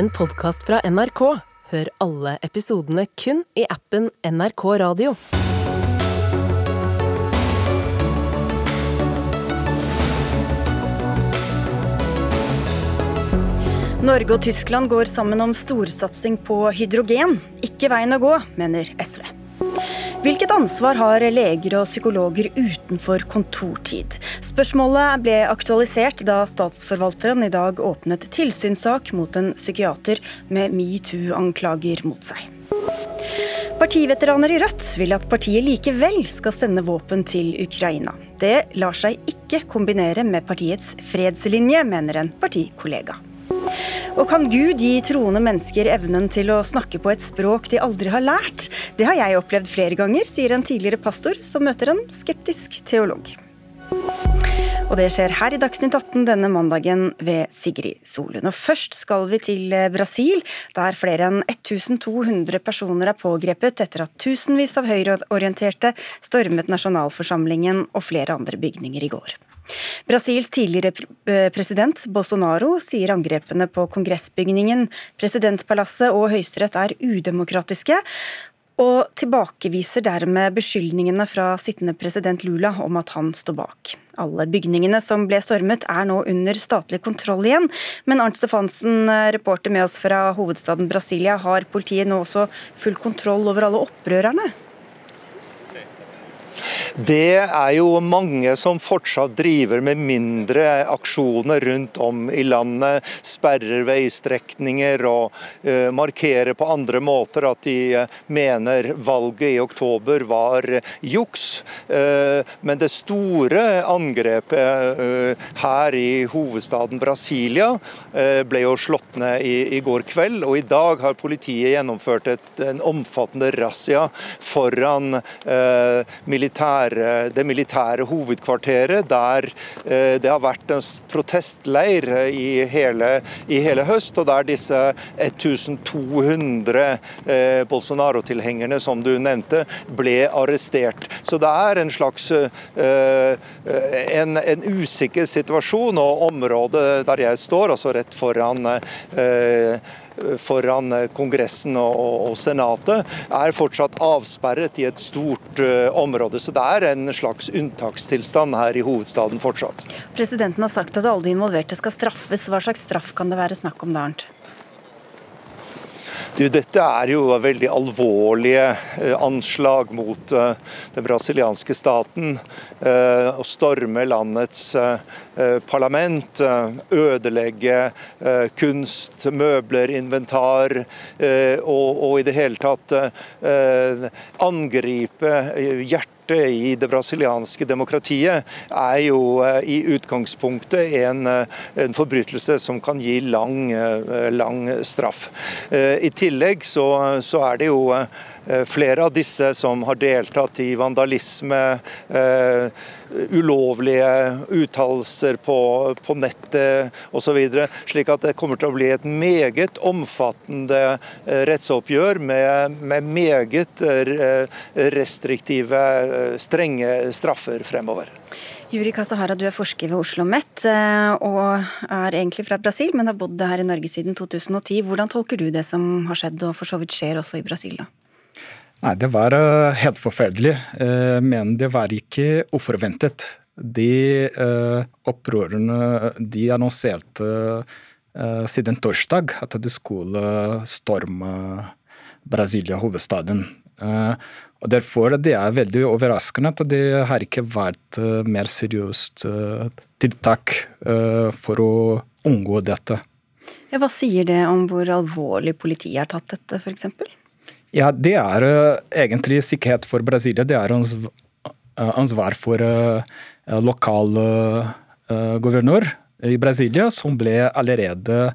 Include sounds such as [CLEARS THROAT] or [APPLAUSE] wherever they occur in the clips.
en podkast fra NRK. Hør alle episodene kun i appen NRK Radio. Norge og Tyskland går sammen om storsatsing på hydrogen. Ikke veien å gå, mener SV. Hvilket ansvar har leger og psykologer utenfor kontortid? Spørsmålet ble aktualisert da statsforvalteren i dag åpnet tilsynssak mot en psykiater med metoo-anklager mot seg. Partiveteraner i Rødt vil at partiet likevel skal sende våpen til Ukraina. Det lar seg ikke kombinere med partiets fredslinje, mener en partikollega. Og kan Gud gi troende mennesker evnen til å snakke på et språk de aldri har lært? Det har jeg opplevd flere ganger, sier en tidligere pastor som møter en skeptisk teolog. Og det skjer her i Dagsnytt 18 denne mandagen ved Sigrid Solund. Og først skal vi til Brasil, der flere enn 1200 personer er pågrepet etter at tusenvis av høyreorienterte stormet nasjonalforsamlingen og flere andre bygninger i går. Brasils tidligere president Bolsonaro sier angrepene på kongressbygningen, presidentpalasset og høyesterett er udemokratiske, og tilbakeviser dermed beskyldningene fra sittende president Lula om at han står bak. Alle bygningene som ble stormet er nå under statlig kontroll igjen, men Arnt Stefansen, reporter med oss fra hovedstaden Brasilia, har politiet nå også full kontroll over alle opprørerne? Det er jo mange som fortsatt driver med mindre aksjoner rundt om i landet. Sperrer veistrekninger og uh, markerer på andre måter at de uh, mener valget i oktober var uh, juks. men det store angrepet her i hovedstaden Brasilia ble jo slått ned i, går kveld. Og i dag har politiet gjennomført et, en omfattende razzia foran militære militære, det militære hovedkvarteret, der eh, det har vært en protestleir i hele, i hele høst, og der disse 1200 eh, Bolsonaro-tilhengerne som du nevnte, ble arrestert. Så det er en slags eh, en, en usikker situasjon, og området der jeg står, altså rett foran foran Kongressen og, Senatet, er fortsatt avsperret i et stort område. Så det er en slags unntakstilstand her i hovedstaden fortsatt. Presidenten har sagt at alle de involverte skal straffes. Hva slags straff kan det være snakk om da, Arnt? Du, dette er jo veldig alvorlige eh, anslag mot uh, den brasilianske staten. Uh, å storme landets parlament, ødelegge kunst, møbler, inventar og, og, i det hele tatt angripe hjertet hjertet i det brasilianske demokratiet, er jo eh, i utgangspunktet en, eh, en forbrytelse som kan gi lang, eh, lang straff. I tillegg så, så er det jo flere av disse som har deltatt i vandalisme, ulovlige uttalelser på, på nettet osv. Slik at det kommer til å bli et meget omfattende rettsoppgjør med, med meget restriktive strenge straffer fremover. Juri Kasahara, du er forsker ved Oslo OsloMet eh, og er egentlig fra Brasil, men har bodd her i Norge siden 2010. Hvordan tolker du det som har skjedd, og for så vidt skjer også i Brasil? da? Nei, Det var eh, helt forferdelig, eh, men det var ikke uforventet. De opprørerne de annonserte siden torsdag at de skulle storme Brasilia, hovedstaden. Og Derfor det er veldig overraskende at det har ikke vært mer seriøst tiltak for å unngå dette. Hva sier det om hvor alvorlig politiet har tatt dette, f.eks.? Ja, Det er egentlig sikkerhet for Brasilia. Det er ansvar for lokal guvernør i Brasilia, som ble allerede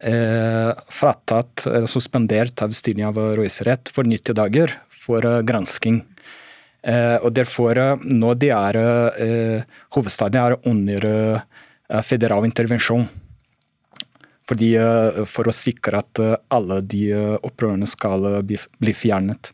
fratatt, suspendert av stilling av Røyserett for 90 dager for eh, gransking. Eh, og derfor, eh, nå de er hovedstaden er under federal intervensjon. Fordi, for å sikre at alle de opprørerne skal bli fjernet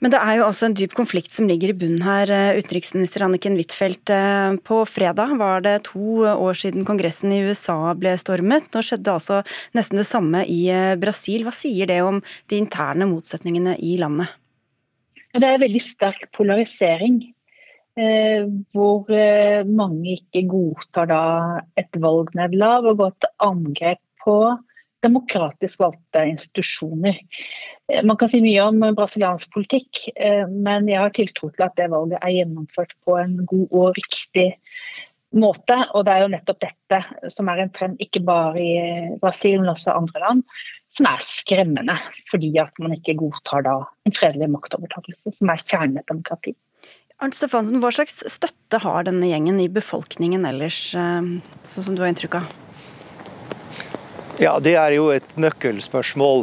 Men det er jo også en dyp konflikt som ligger i bunnen her. Eh, utenriksminister Anniken Huitfeldt, eh, på fredag var det to år siden Kongressen i USA ble stormet. Nå skjedde altså nesten det samme i eh, Brasil. Hva sier det om de interne motsetningene i landet? Det er veldig sterk polarisering. hvor mange ikke godtar da et valgnederlag og går til angrep på demokratisk valgte institusjoner. Eh, man kan si mye om brasiliansk politikk, eh, men jeg har tiltro til at det valget er gjennomført på en god og riktig måte. Og det er jo nettopp dette som er en trend, ikke bare i Brasil, men også andre land, som er skremmende. Fordi at man ikke godtar da en fredelig maktovertakelse, som er kjernen i demokrati. Arnt Stefansen, hva slags støtte har denne gjengen i befolkningen ellers, eh, sånn som du har inntrykk av? Ja, Det er jo et nøkkelspørsmål.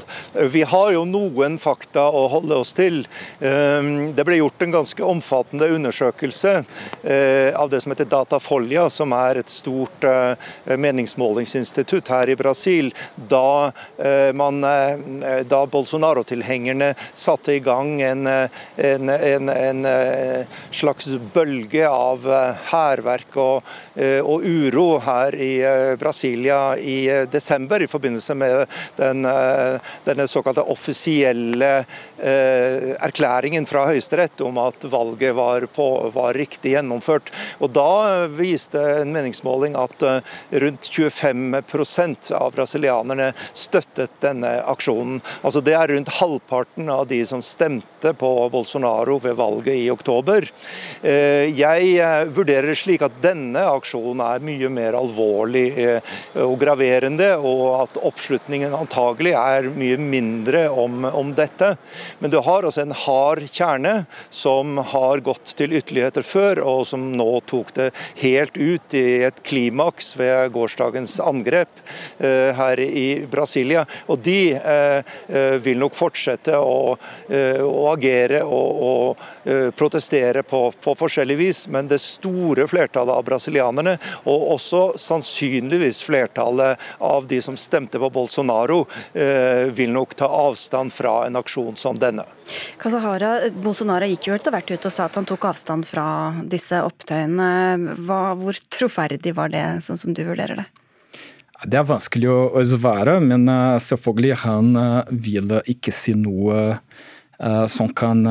Vi har jo noen fakta å holde oss til. Ehm, det ble gjort en ganske omfattende undersøkelse eh, av det som heter Datafolia, som er et stort eh, meningsmålingsinstitutt her i Brasil, da, man, da Bolsonaro-tilhengerne satte i gang en, en, en, en, slags bølge av hærverk og, og uro her i Brasilia i desember i forbindelse med den, eh, denne såkalte offisielle eh, erklæringen fra Høyesterett om at valget var, på, var, riktig gjennomført. Og Da viste en meningsmåling at eh, rundt 25% av brasilianerne støttet denne aksjonen. Altså Det er rundt halvparten av de som stemte på Bolsonaro ved valget i oktober. Jeg vurderer slik at denne aksjonen er mye mer alvorlig og graverende, og at oppslutningen antagelig er mye mindre om, om dette. Men du har altså en hard kjerne som har gått til ytterligheter før, og som nå tok det helt ut i et klimaks ved gårsdagens angrep eh, her i Brasilia. Og de eh, vil nok fortsette å, uh, å agere og, og protestere på, på forskjellig vis, men det store flertallet av brasilianerne, og også sannsynligvis flertallet av de som stemte på Bolsonaro, eh, vil nok ta avstand fra en aksjon som denne. Kasahara, Bolsonaro gikk jo etter hvert ut og sa at han tok avstand fra disse opptøyene. Hva, hvor troferdig var det, sånn som du vurderer det? Det er vanskelig å svare, men uh, selvfølgelig han uh, vil ikke si noe som kan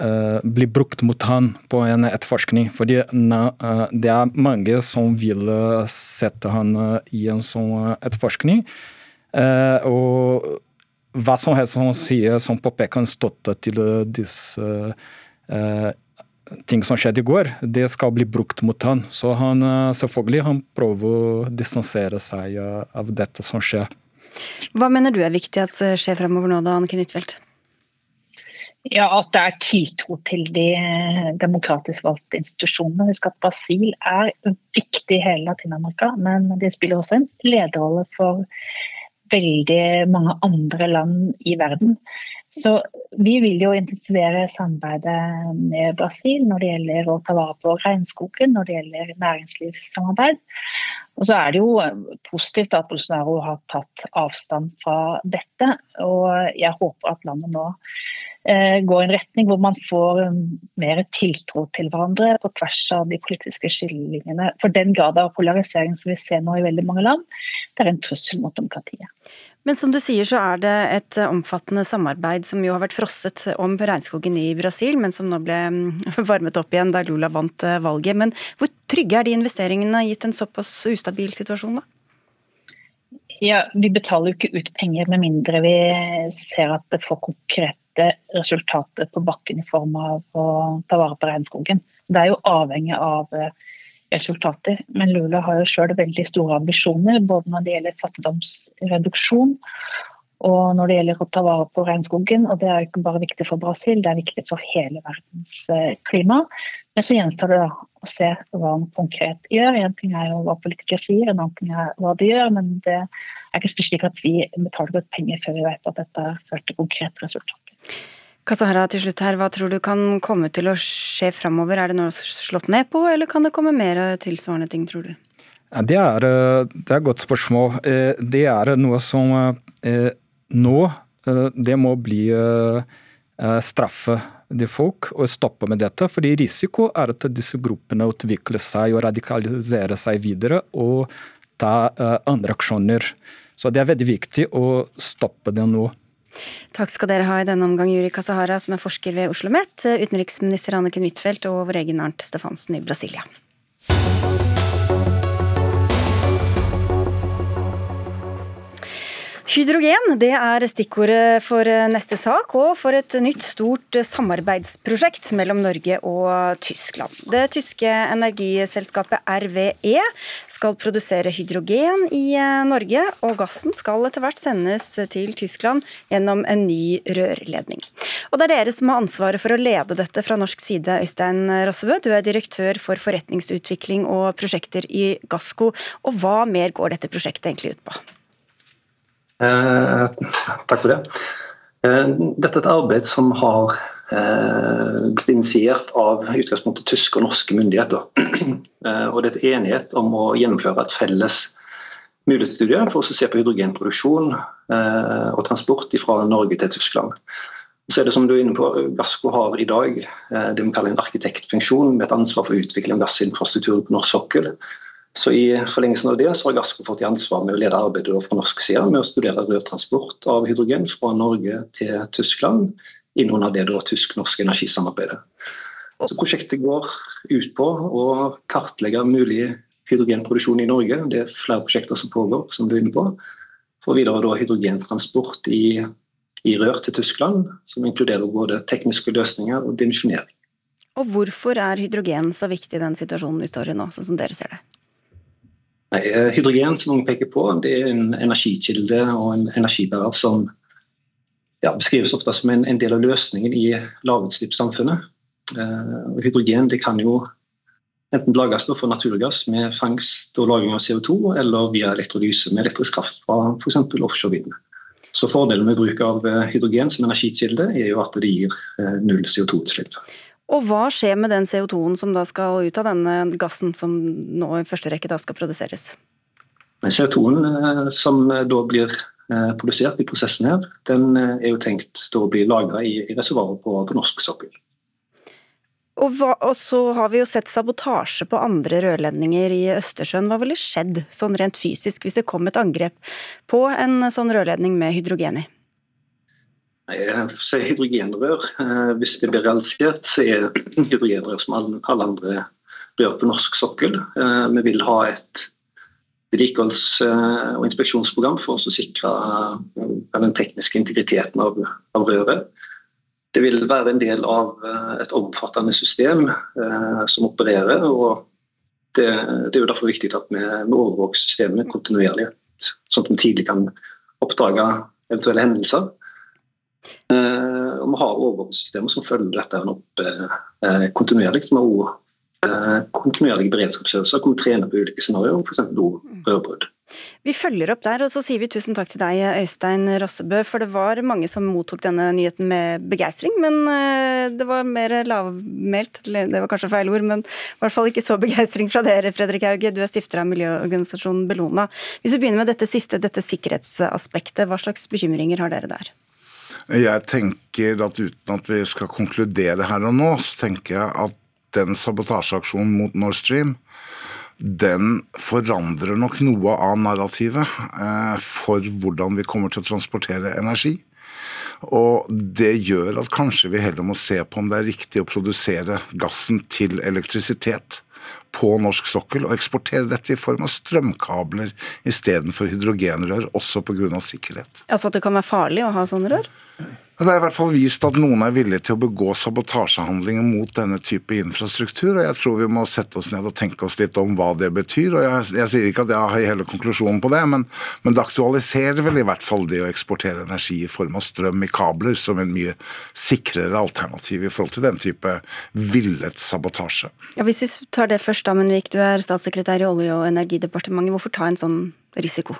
uh, bli brukt mot han på en etterforskning. Fordi uh, det er mange som vil sette han i en sånn etterforskning. og hva som helst som sier, som påpeker en støtte til disse ting som skjedde i går, det skal bli brukt mot han. Så han selvfølgelig han prøver å distansere seg av dette som skjer. Hva mener du er viktig at skjer fremover nå, da, Anniken Huitfeldt? Ja, At det er tiltro til de eh, demokratisk valgte institusjonene. Husk at Brasil er viktig i hele Latin-Amerika, men de spiller også en lederrolle for veldig mange andre land i verden. Så vi vil jo intensivere samarbeidet med Brasil når det gjelder å ta vare på regnskogen, når det gjelder næringslivssamarbeid. Og så er det jo positivt at Bolsonaro har tatt avstand fra dette. Og jeg håper at landet nå gå i en retning hvor man får um, mer tiltro til hverandre på tvers av de politiske skillelinjene. For den grad av polarisering som vi ser nå i veldig mange land, det er en trussel mot demokratiet. Men som du sier så er det et omfattende samarbeid som jo har vært frosset om regnskogen i Brasil, men som nå ble um, [LAUGHS] varmet opp igjen da Lula vant uh, valget. Men hvor trygge er de investeringene gitt en såpass ustabil situasjon, da? Ja, Vi betaler jo ikke ut penger med mindre vi ser at det får konkret direkte resultatet på bakken i form av å ta vare på regnskogen. Det er jo avhengig av eh, resultater. Men Lula har jo sjøl veldig store ambisjoner, både når det gjelder fattigdomsreduksjon og når det gjelder å ta vare på regnskogen. Og det er ikke bare viktig for Brasil, det er viktig for hele verdens eh, klima. Men så gjenstår det da å se hva han konkret gjør. En ting er jo hva politikere sier, en annen ting er hva de gjør. Men det er ikke slik at vi betaler godt penger før vi vet at dette har ført til konkret resultater. Kasahara, til slutt her, Hva tror du kan komme til å skje framover? Er det noe slått ned på, eller kan det komme mer tilsvarende ting, tror du? Det er, eh, det er et godt spørsmål. Eh, det er noe som eh, nå Det må bli straffe de folk og stoppe med dette. fordi risiko er at disse gruppene utvikler seg og radikaliserer seg videre og ta andre aksjoner. Så det er veldig viktig å stoppe det nå. Takk skal dere ha i denne omgang, Juri Kasahara, som er forsker ved Oslo OsloMet, utenriksminister Anniken Huitfeldt og vår egen Arnt Stefansen i Brasilia. Hydrogen det er stikkordet for neste sak, og for et nytt stort samarbeidsprosjekt mellom Norge og Tyskland. Det tyske energiselskapet RVE skal produsere hydrogen i Norge, og gassen skal etter hvert sendes til Tyskland gjennom en ny rørledning. Og Det er dere som har ansvaret for å lede dette fra norsk side, Øystein Rossebø. Du er direktør for forretningsutvikling og prosjekter i Gassco. Og hva mer går dette prosjektet egentlig ut på? Eh, takk for det. Eh, dette er et arbeid som har eh, blitt initiert av utgangspunktet tyske og norske myndigheter. [CLEARS THROAT] og Det er et enighet om å gjennomføre et felles mulighetsstudie for å se på hydrogenproduksjon og transport fra Norge til Tyskland. Så er det som du er inne på, Gassco har i dag det vi kaller en arkitektfunksjon med et ansvar for å utvikle en gassinfrastruktur på norsk sokkel. Så I forlengelsen av det så har Gassco fått i ansvar med å lede arbeidet fra norsk side med å studere rørtransport av hydrogen fra Norge til Tyskland innunder det tysk-norske energisamarbeidet. Så Prosjektet går ut på å kartlegge mulig hydrogenproduksjon i Norge. Det er flere prosjekter som pågår, som du er inne på. For videre da hydrogentransport i, i rør til Tyskland, som inkluderer både tekniske løsninger og dimensjonering. Og Hvorfor er hydrogen så viktig i den situasjonen vi står i nå, sånn som dere ser det? Nei, eh, hydrogen som mange peker på, det er en energikilde og en energibærer som ja, beskrives ofte som en, en, del av løsningen i lavutslippssamfunnet. Uh, hydrogen det kan jo enten lages fra naturgass med fangst og lagring av CO2, eller via elektrolyse med elektrisk kraft fra f.eks. offshore vind. Så Fordelen med bruk av eh, hydrogen som energikilde er jo at det gir null CO2-utslipp. Og hva skjer med den CO2-en som da skal ut av denne gassen som nå i første rekke da skal produseres? CO2-en eh, som eh, da blir eh, produsert i prosessen her, den er jo tenkt å bli lagra i, reservoaret på, på, norsk sokkel. Og, hva, og, så har vi jo sett sabotasje på andre rørledninger i Østersjøen. Hva ville skjedd sånn rent fysisk hvis det kom et angrep på en sånn rørledning med hydrogen i? Så hydrogenrør, eh, hvis det blir realisert, så er hydrogenrør som alle andre rør på norsk sokkel. Eh, vi vil ha et vedlikeholds- eh, og inspeksjonsprogram for å sikre den tekniske integriteten av, røret. Det vil være en del av et omfattende system som opererer. og det, det, er jo derfor viktig at vi, vi overvåker systemet kontinuerlig, sånn at vi tidlig kan oppdage eventuelle hendelser. Eh, og vi har overvåkingssystemer som følger dette opp eh, kontinuerlig. Vi har også eh, kontinuerlige beredskapsøvelser hvor vi trener på ulike scenarioer, f.eks. rørbrudd. Vi følger opp der, og så sier vi tusen takk til deg, Øystein Rossebø. For det var mange som mottok denne nyheten med begeistring, men det var mer lavmælt. Det var kanskje feil ord, men i hvert fall ikke så begeistring fra dere, Fredrik Hauge. Du er stifter av miljøorganisasjonen Bellona. Hvis vi begynner med dette siste, dette sikkerhetsaspektet, hva slags bekymringer har dere der? Jeg tenker at uten at vi skal konkludere her og nå, så tenker jeg at den sabotasjeaksjonen mot Nord Stream den forandrer nok noe av narrativet eh, for hvordan vi kommer til å transportere energi. Og det gjør at kanskje vi heller må se på om det er riktig å produsere gassen til elektrisitet på norsk sokkel og eksportere dette i form av strømkabler istedenfor hydrogenrør, også pga. sikkerhet. Altså at det kan være farlig å ha sånne rør? Det er i hvert fall vist at noen er villige til å begå sabotasjehandlinger mot denne type infrastruktur. og Jeg tror vi må sette oss ned og tenke oss litt om hva det betyr. og Jeg, jeg sier ikke at jeg har hele konklusjonen på det, men, men, det aktualiserer vel i hvert fall det å eksportere energi i form av strøm i kabler som en mye sikrere alternativ i forhold til den type villet sabotasje. Ja, hvis vi tar det først, da, Menvik, du er statssekretær i Olje- og energidepartementet. Hvorfor ta en sånn risiko?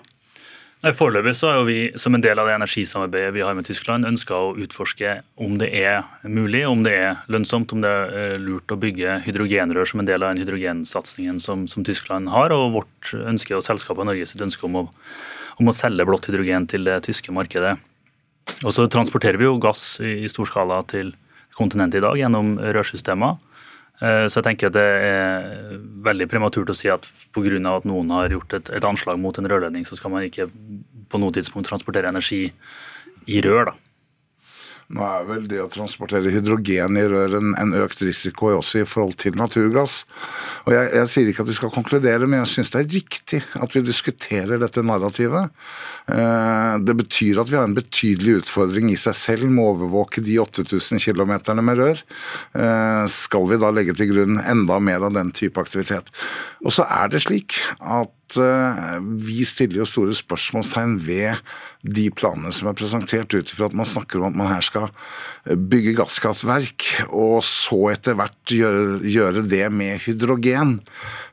Foreløpig så har vi som en del av det energisamarbeidet vi har med Tyskland, ønska å utforske om det er mulig, om det er lønnsomt, om det er eh, lurt å bygge hydrogenrør som en del av den hydrogensatsingen som, som Tyskland har, og vårt ønske og selskapet Norge sitt ønske om å, om å selge blått hydrogen til det tyske markedet. Og så transporterer vi jo gass i stor skala til kontinentet i dag gjennom rørsystemer. Eh, så jeg tenker at det er veldig prematurt å si at pga. at noen har gjort et, et, anslag mot en rørledning, så skal man ikke på noe tidspunkt transportere energi i rør. da. Nå er vel det å transportere hydrogen i rør en, en økt risiko også i forhold til naturgass. Og jeg, jeg, sier ikke at vi skal konkludere, men jeg syns det er riktig at vi diskuterer dette narrativet. Eh, det betyr at vi har en betydelig utfordring i seg selv med å overvåke de 8000 km med rør. Eh, skal vi da legge til grunn enda mer av den type aktivitet? Og så er det slik at Eh, vi stiller jo store spørsmålstegn ved de planene som er presentert, ut ifra at man snakker om at man her skal eh, bygge gasskraftverk, og så etter hvert gjøre, gjøre det med hydrogen.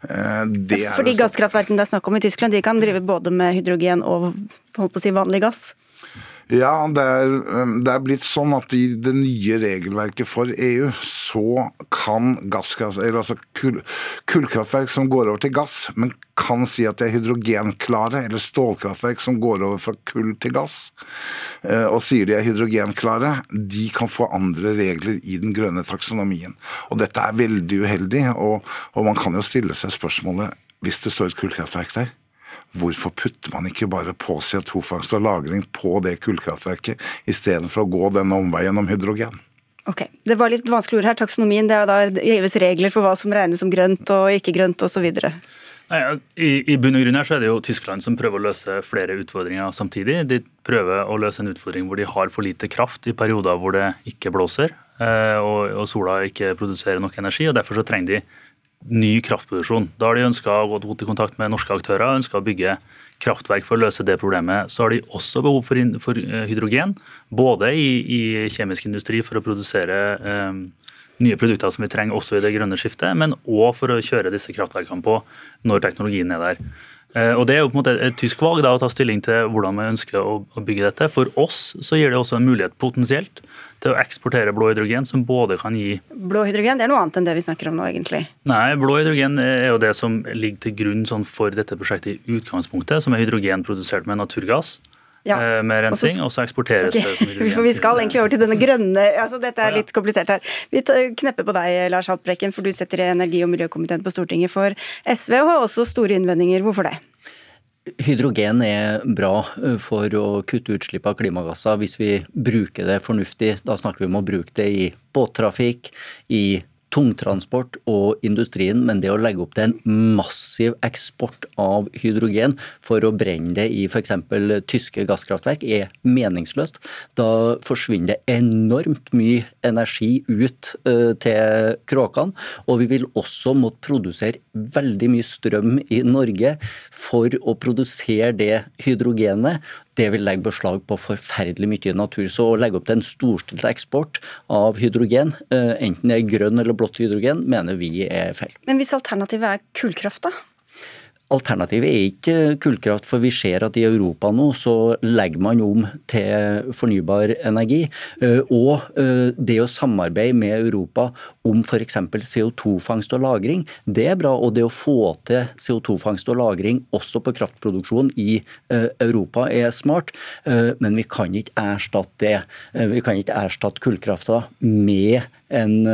Eh, det Fordi gasskraftverkene det er snakk om i Tyskland, de kan drive både med hydrogen og holdt på å si vanlig gass? Ja, det er, det er, blitt sånn at i det nye regelverket for EU så kan altså kull, kullkraftverk som går over til gass, men kan si at de er hydrogenklare, eller stålkraftverk som går over fra kull til gass, eh, og sier de er hydrogenklare, de kan få andre regler i den grønne taksonomien. Og Dette er veldig uheldig, og, og man kan jo stille seg spørsmålet hvis det står et kullkraftverk der Hvorfor putter man ikke bare på CO2-fangst og -lagring på det kullkraftverket, istedenfor å gå denne omveien om hydrogen? Ok, Det var litt vanskelig ord her. Taksonomien det er da EUs regler for hva som regnes som grønt og ikke grønt osv. I, I bunn og grunn her så er det jo Tyskland som prøver å løse flere utfordringer samtidig. De prøver å løse en utfordring hvor de har for lite kraft i perioder hvor det ikke blåser eh, og, og sola ikke produserer nok energi. og Derfor så trenger de ny kraftproduksjon. Da har de ønska å gå i kontakt med norske aktører, ønska å bygge kraftverk for å løse det problemet. Så har de også behov for, for eh, hydrogen, både i, i, kjemisk industri for å produsere eh, nye produkter som vi trenger også i det grønne skiftet, men òg for å kjøre disse kraftverkene på når teknologien er der. Eh, og Det er jo på en måte et tysk valg da, å ta stilling til hvordan vi ønsker å, å bygge dette. For oss så gir det også en mulighet potensielt til å eksportere blå hydrogen, som både kan gi Blå hydrogen det er noe annet enn det vi snakker om nå, egentlig? Nei, blå hydrogen er jo det som ligger til grunn sånn for dette prosjektet i utgangspunktet, som er hydrogen produsert med naturgass. Ja. Eh, med rensing, og så eksporteres okay. det. [LAUGHS] For Vi skal egentlig over til denne grønne altså Dette er litt komplisert her. Vi knepper på deg, Lars Haltbrekken, for du setter i energi- og miljøkomiteen på Stortinget for SV, og har også store innvendinger. Hvorfor det? Hydrogen er bra eh, for å kutte utslipp av klimagasser hvis vi bruker det fornuftig. Da snakker vi om å bruke det i båttrafikk, i tungtransport og industrien, men det å legge opp til en massiv eksport av hydrogen for å brenne det i f.eks. tyske gasskraftverk er meningsløst. Da forsvinner det enormt mye energi ut uh, til kråkene, og vi vil også måtte produsere veldig mye strøm i Norge for å produsere det hydrogenet det vil legge beslag på forferdelig mye natur. Så å legge opp til en storstilt eksport av hydrogen, eh, enten det er grønn eller blått hydrogen, mener vi er feil. Men hvis alternativet er kullkraft, da? Alternativet er ikke kullkraft, for vi ser at i Europa nå så legger man om til fornybar energi. Eh, og eh, det å samarbeide med Europa om f.eks. CO2-fangst og -lagring, det er bra. Og det å få til CO2-fangst og -lagring også på kraftproduksjon i eh, Europa er smart. Men vi kan ikke erstatte det. Vi kan ikke erstatte kullkrafta med en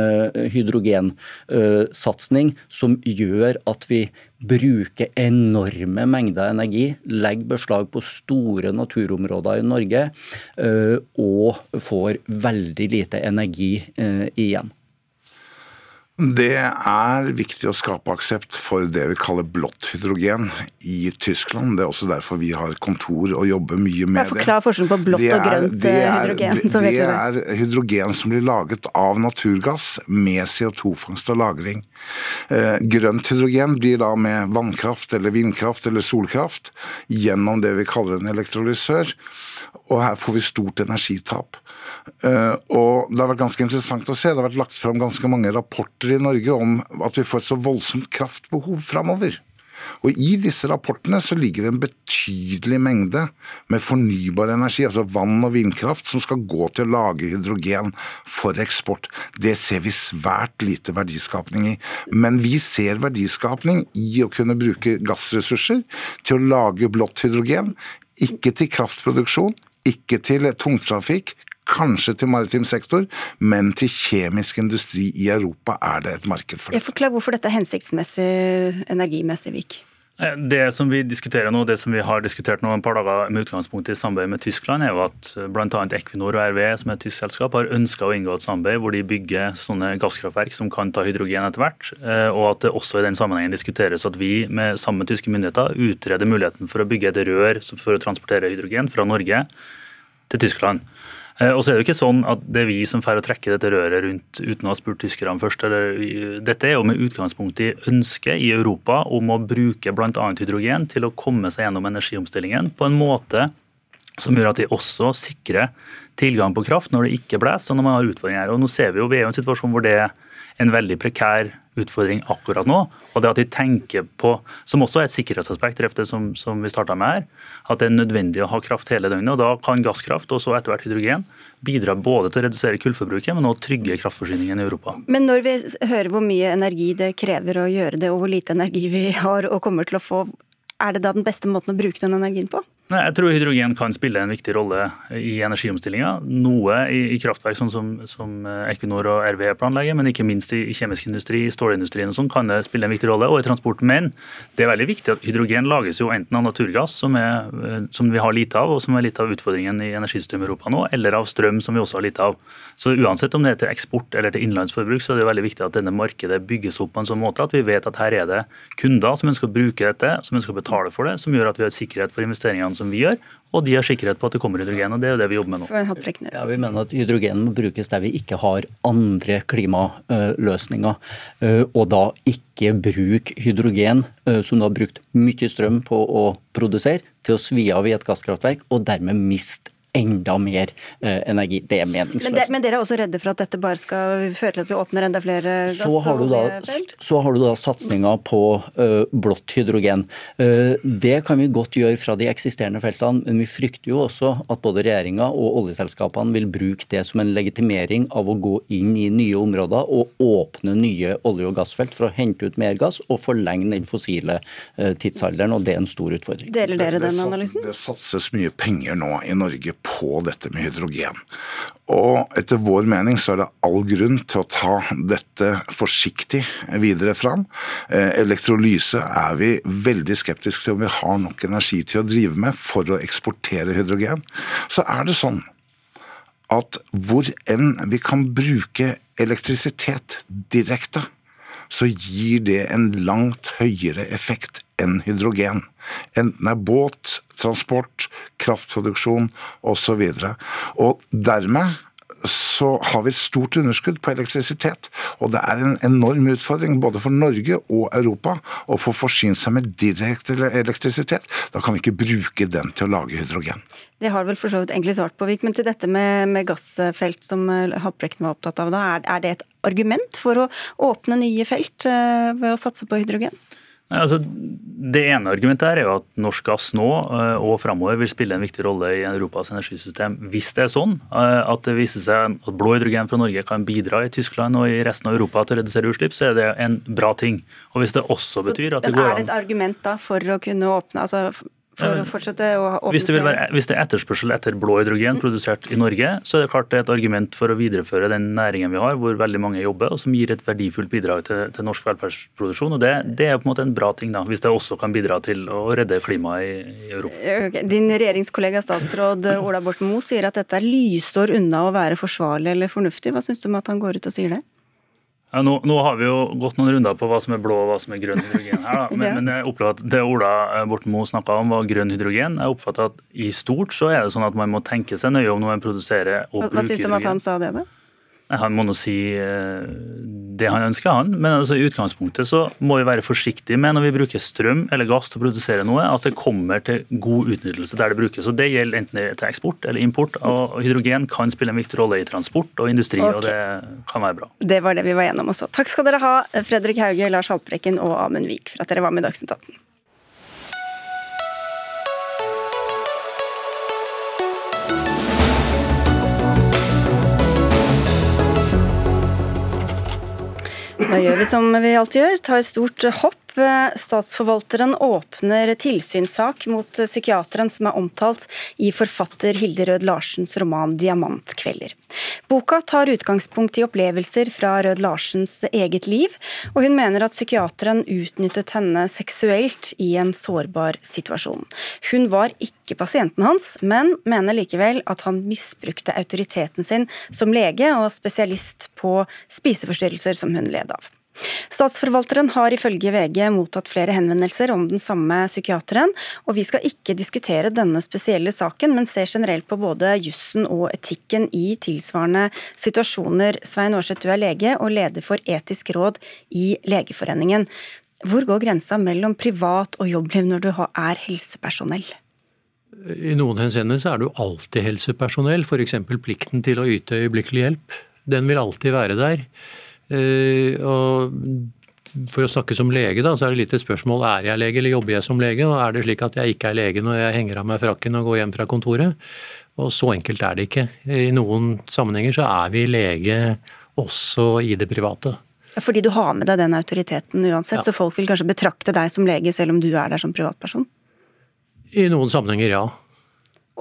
hydrogensatsing som gjør at vi bruker enorme mengder energi, legger beslag på store naturområder i Norge eh, og får veldig lite energi eh, igjen. Det er viktig å skape aksept for det vi kaller blått hydrogen i Tyskland. Det er også derfor vi har kontor og jobber mye med det. Forklar forskjellen på blått og grønt er, hydrogen. Det, det er hydrogen som blir laget av naturgass med CO2-fangst og -lagring. Eh, grønt hydrogen blir da med vannkraft eller vindkraft eller solkraft gjennom det vi kaller en elektrolysør. Og her får vi stort energitap. Uh, og Det har vært ganske interessant å se. Det har vært lagt fram ganske mange rapporter i Norge om at vi får et så voldsomt kraftbehov framover. Og I disse rapportene så ligger det en betydelig mengde med fornybar energi, altså vann og vindkraft, som skal gå til å lage hydrogen for eksport. Det ser vi svært lite verdiskapning i. Men vi ser verdiskapning i å kunne bruke gassressurser til å lage blått hydrogen. Ikke til kraftproduksjon, Ikke til tungtrafikk, kanskje til maritim sektor, men til kjemisk industri i Europa er det et marked for det. Forklar hvorfor dette er hensiktsmessig energimessig, Vik. Eh, det som vi diskuterer nå, det som vi har diskutert nå en par dager med utgangspunkt i samarbeid med Tyskland, er jo at eh, bl.a. Equinor og RWE, som er et tysk selskap, har ønska å inngå et samarbeid hvor de bygger sånne gasskraftverk som kan ta hydrogen etter hvert. Eh, og at det også i den sammenhengen diskuteres at vi med sammen med tyske myndigheter utreder muligheten for å bygge et rør for å transportere hydrogen fra Norge til Tyskland. Eh, og så er det jo ikke sånn at det er vi som får trekke dette røret rundt uten å ha spurt tyskerne først. Dette er jo med utgangspunkt i ønsket i Europa om å bruke bl.a. hydrogen til å komme seg gjennom energiomstillingen på en måte som gjør at de også sikrer tilgang på kraft når det ikke blåser og når man har utfordringer. Og nå ser Vi jo, vi er jo en situasjon hvor det er en veldig prekær utfordring akkurat nå. Og det at de tenker på, som også er et sikkerhetsaspekt, det som, som vi starta med her, at det er nødvendig å ha kraft hele døgnet. og Da kan gasskraft og så etter hvert hydrogen bidra både til å redusere kullforbruket, men også trygge kraftforsyningen i Europa. Men når vi hører hvor mye energi det krever å gjøre det, og hvor lite energi vi har og kommer til å få, er det da den beste måten å bruke den energien på? Jeg tror hydrogen kan spille en viktig rolle i energiomstillinga. Noe i, i, kraftverk sånn som, som, eh, Equinor og RVE planlegger, men ikke minst i, i kjemisk industri, i stålindustrien og sånn, kan det spille en viktig rolle, og i transport. Men det er veldig viktig at hydrogen lages jo enten av naturgass, som, er, eh, som vi har lite av, og som er litt av utfordringen i energisystemet i Europa nå, eller av strøm, som vi også har lite av. Så uansett om det er til eksport eller til innenlandsforbruk, så er det veldig viktig at denne markedet bygges opp på en sånn måte at vi vet at her er det kunder som ønsker å bruke dette, som ønsker å betale for det, som gjør at vi har sikkerhet for investeringene som vi gjør, og de har sikkerhet på at det kommer hydrogen. og Det er jo det vi jobber med nå. Ja, vi mener at hydrogen må brukes der vi ikke har andre klimaløsninger. Eh, og da ikke bruk hydrogen, eh, som du har brukt mye strøm på å produsere, til å svi av i et gasskraftverk, og dermed miste enda mer eh, energi. Det er meningsløst. Men, det, men, dere er også redde for at dette bare skal føre til at vi åpner enda flere gass- og oljefelt? Så har du da satsinga på uh, blått hydrogen. Uh, det kan vi godt gjøre fra de eksisterende feltene, men vi frykter jo også at både regjeringa og oljeselskapene vil bruke det som en legitimering av å gå inn i nye områder og åpne nye olje- og gassfelt for å hente ut mer gass og forlenge den fossile uh, tidsalderen, og det er en stor utfordring. Deler dere den analysen? Det satses mye penger nå i Norge på dette med hydrogen. Og etter vår mening så er det all grunn til å ta dette forsiktig videre fram. Eh, elektrolyse er vi veldig skeptiske til om vi har nok energi til å drive med for å eksportere hydrogen. Så er det sånn at hvor enn vi kan bruke elektrisitet direkte, så gir det en langt høyere effekt enn hydrogen. Enten det er båt, transport, kraftproduksjon osv. Og, så og dermed så har vi stort underskudd på elektrisitet. Og det er en enorm utfordring både for Norge og Europa å få forsynt seg med direkte elektrisitet. Da kan vi ikke bruke den til å lage hydrogen. Det har vel for så vidt egentlig svart på, Vik, men til dette med, med gassfelt som eh, Haltbrekken var opptatt av, da, er, er det et argument for å åpne nye felt eh, ved å satse på hydrogen? Altså, det ene argumentet er jo at norsk gass nå eh, og framover vil spille en viktig rolle i Europas energisystem. Hvis det er sånn eh, at det viser seg at blå hydrogen fra Norge kan bidra i Tyskland og i resten av Europa til å redusere utslipp, så er det en bra ting. Og hvis det også betyr at det går an Er det et argument da for å kunne åpne altså for å fortsette å åpne hvis det, være, hvis det, er etterspørsel etter blå hydrogen produsert i Norge, så er det klart det er et argument for å videreføre den næringen vi har, hvor veldig mange jobber, og som gir et verdifullt bidrag til, til norsk velferdsproduksjon. og det, det, er på en måte en bra ting, da, hvis det også kan bidra til å redde klimaet i, i Europa. Din regjeringskollega statsråd Ola Borten Moe sier at dette er lysår unna å være forsvarlig eller fornuftig. Hva syns du om at han går ut og sier det? Ja, nå, nå, har vi jo gått noen runder på hva som er blå og hva som er grønn hydrogen. her. Men, [LAUGHS] ja. men jeg opplever at det Ola Borten Moe snakka om, var grønn hydrogen. Jeg oppfatter at i stort så er det sånn at man må tenke seg nøye om når man produserer og bruker hydrogen. Hva syns du om at han sa det, da? Han må nå si eh, det han ønsker, han. Men altså, i utgangspunktet så må vi være forsiktige med når vi bruker strøm eller gass til å produsere noe, at det kommer til god utnyttelse der det brukes. Og Det gjelder enten til eksport eller import. Og hydrogen kan spille en viktig rolle i transport og industri, okay. og det kan være bra. Det var det vi var gjennom også. Takk skal dere ha, Fredrik Hauge, Lars Haltbrekken og Amund Vik, for at dere var med i Dagsnytt 18. Da gjør vi som vi alltid gjør, tar stort hopp Statsforvalteren åpner tilsynssak mot psykiateren som er omtalt i forfatter Hilde Rød Larsens roman 'Diamantkvelder'. Boka tar utgangspunkt i opplevelser fra Rød Larsens eget liv, og hun mener at psykiateren utnyttet henne seksuelt i en sårbar situasjon. Hun var ikke pasienten hans, men mener likevel at han misbrukte autoriteten sin som lege og spesialist på spiseforstyrrelser som hun led av. Statsforvalteren har ifølge VG mottatt flere henvendelser om den samme psykiateren, og vi skal ikke diskutere denne spesielle saken, men ser generelt på både jussen og etikken i tilsvarende situasjoner. Svein Aarseth, du er lege og leder for etisk råd i Legeforeningen. Hvor går grensa mellom privat og jobbliv når du er helsepersonell? I noen henseender er du alltid helsepersonell, f.eks. plikten til å yte øyeblikkelig hjelp. Den vil alltid være der. Eh, og for å snakke som lege, da, så er det litt et spørsmål er jeg lege eller jobber jeg som lege. og Er det slik at jeg ikke er lege når jeg henger av meg frakken og går hjem fra kontoret? Og Så enkelt er det ikke. I noen sammenhenger så er vi lege også i det private. Fordi du har med deg den autoriteten uansett, ja. så folk vil kanskje betrakte deg som lege selv om du er der som privatperson? I noen sammenhenger, ja.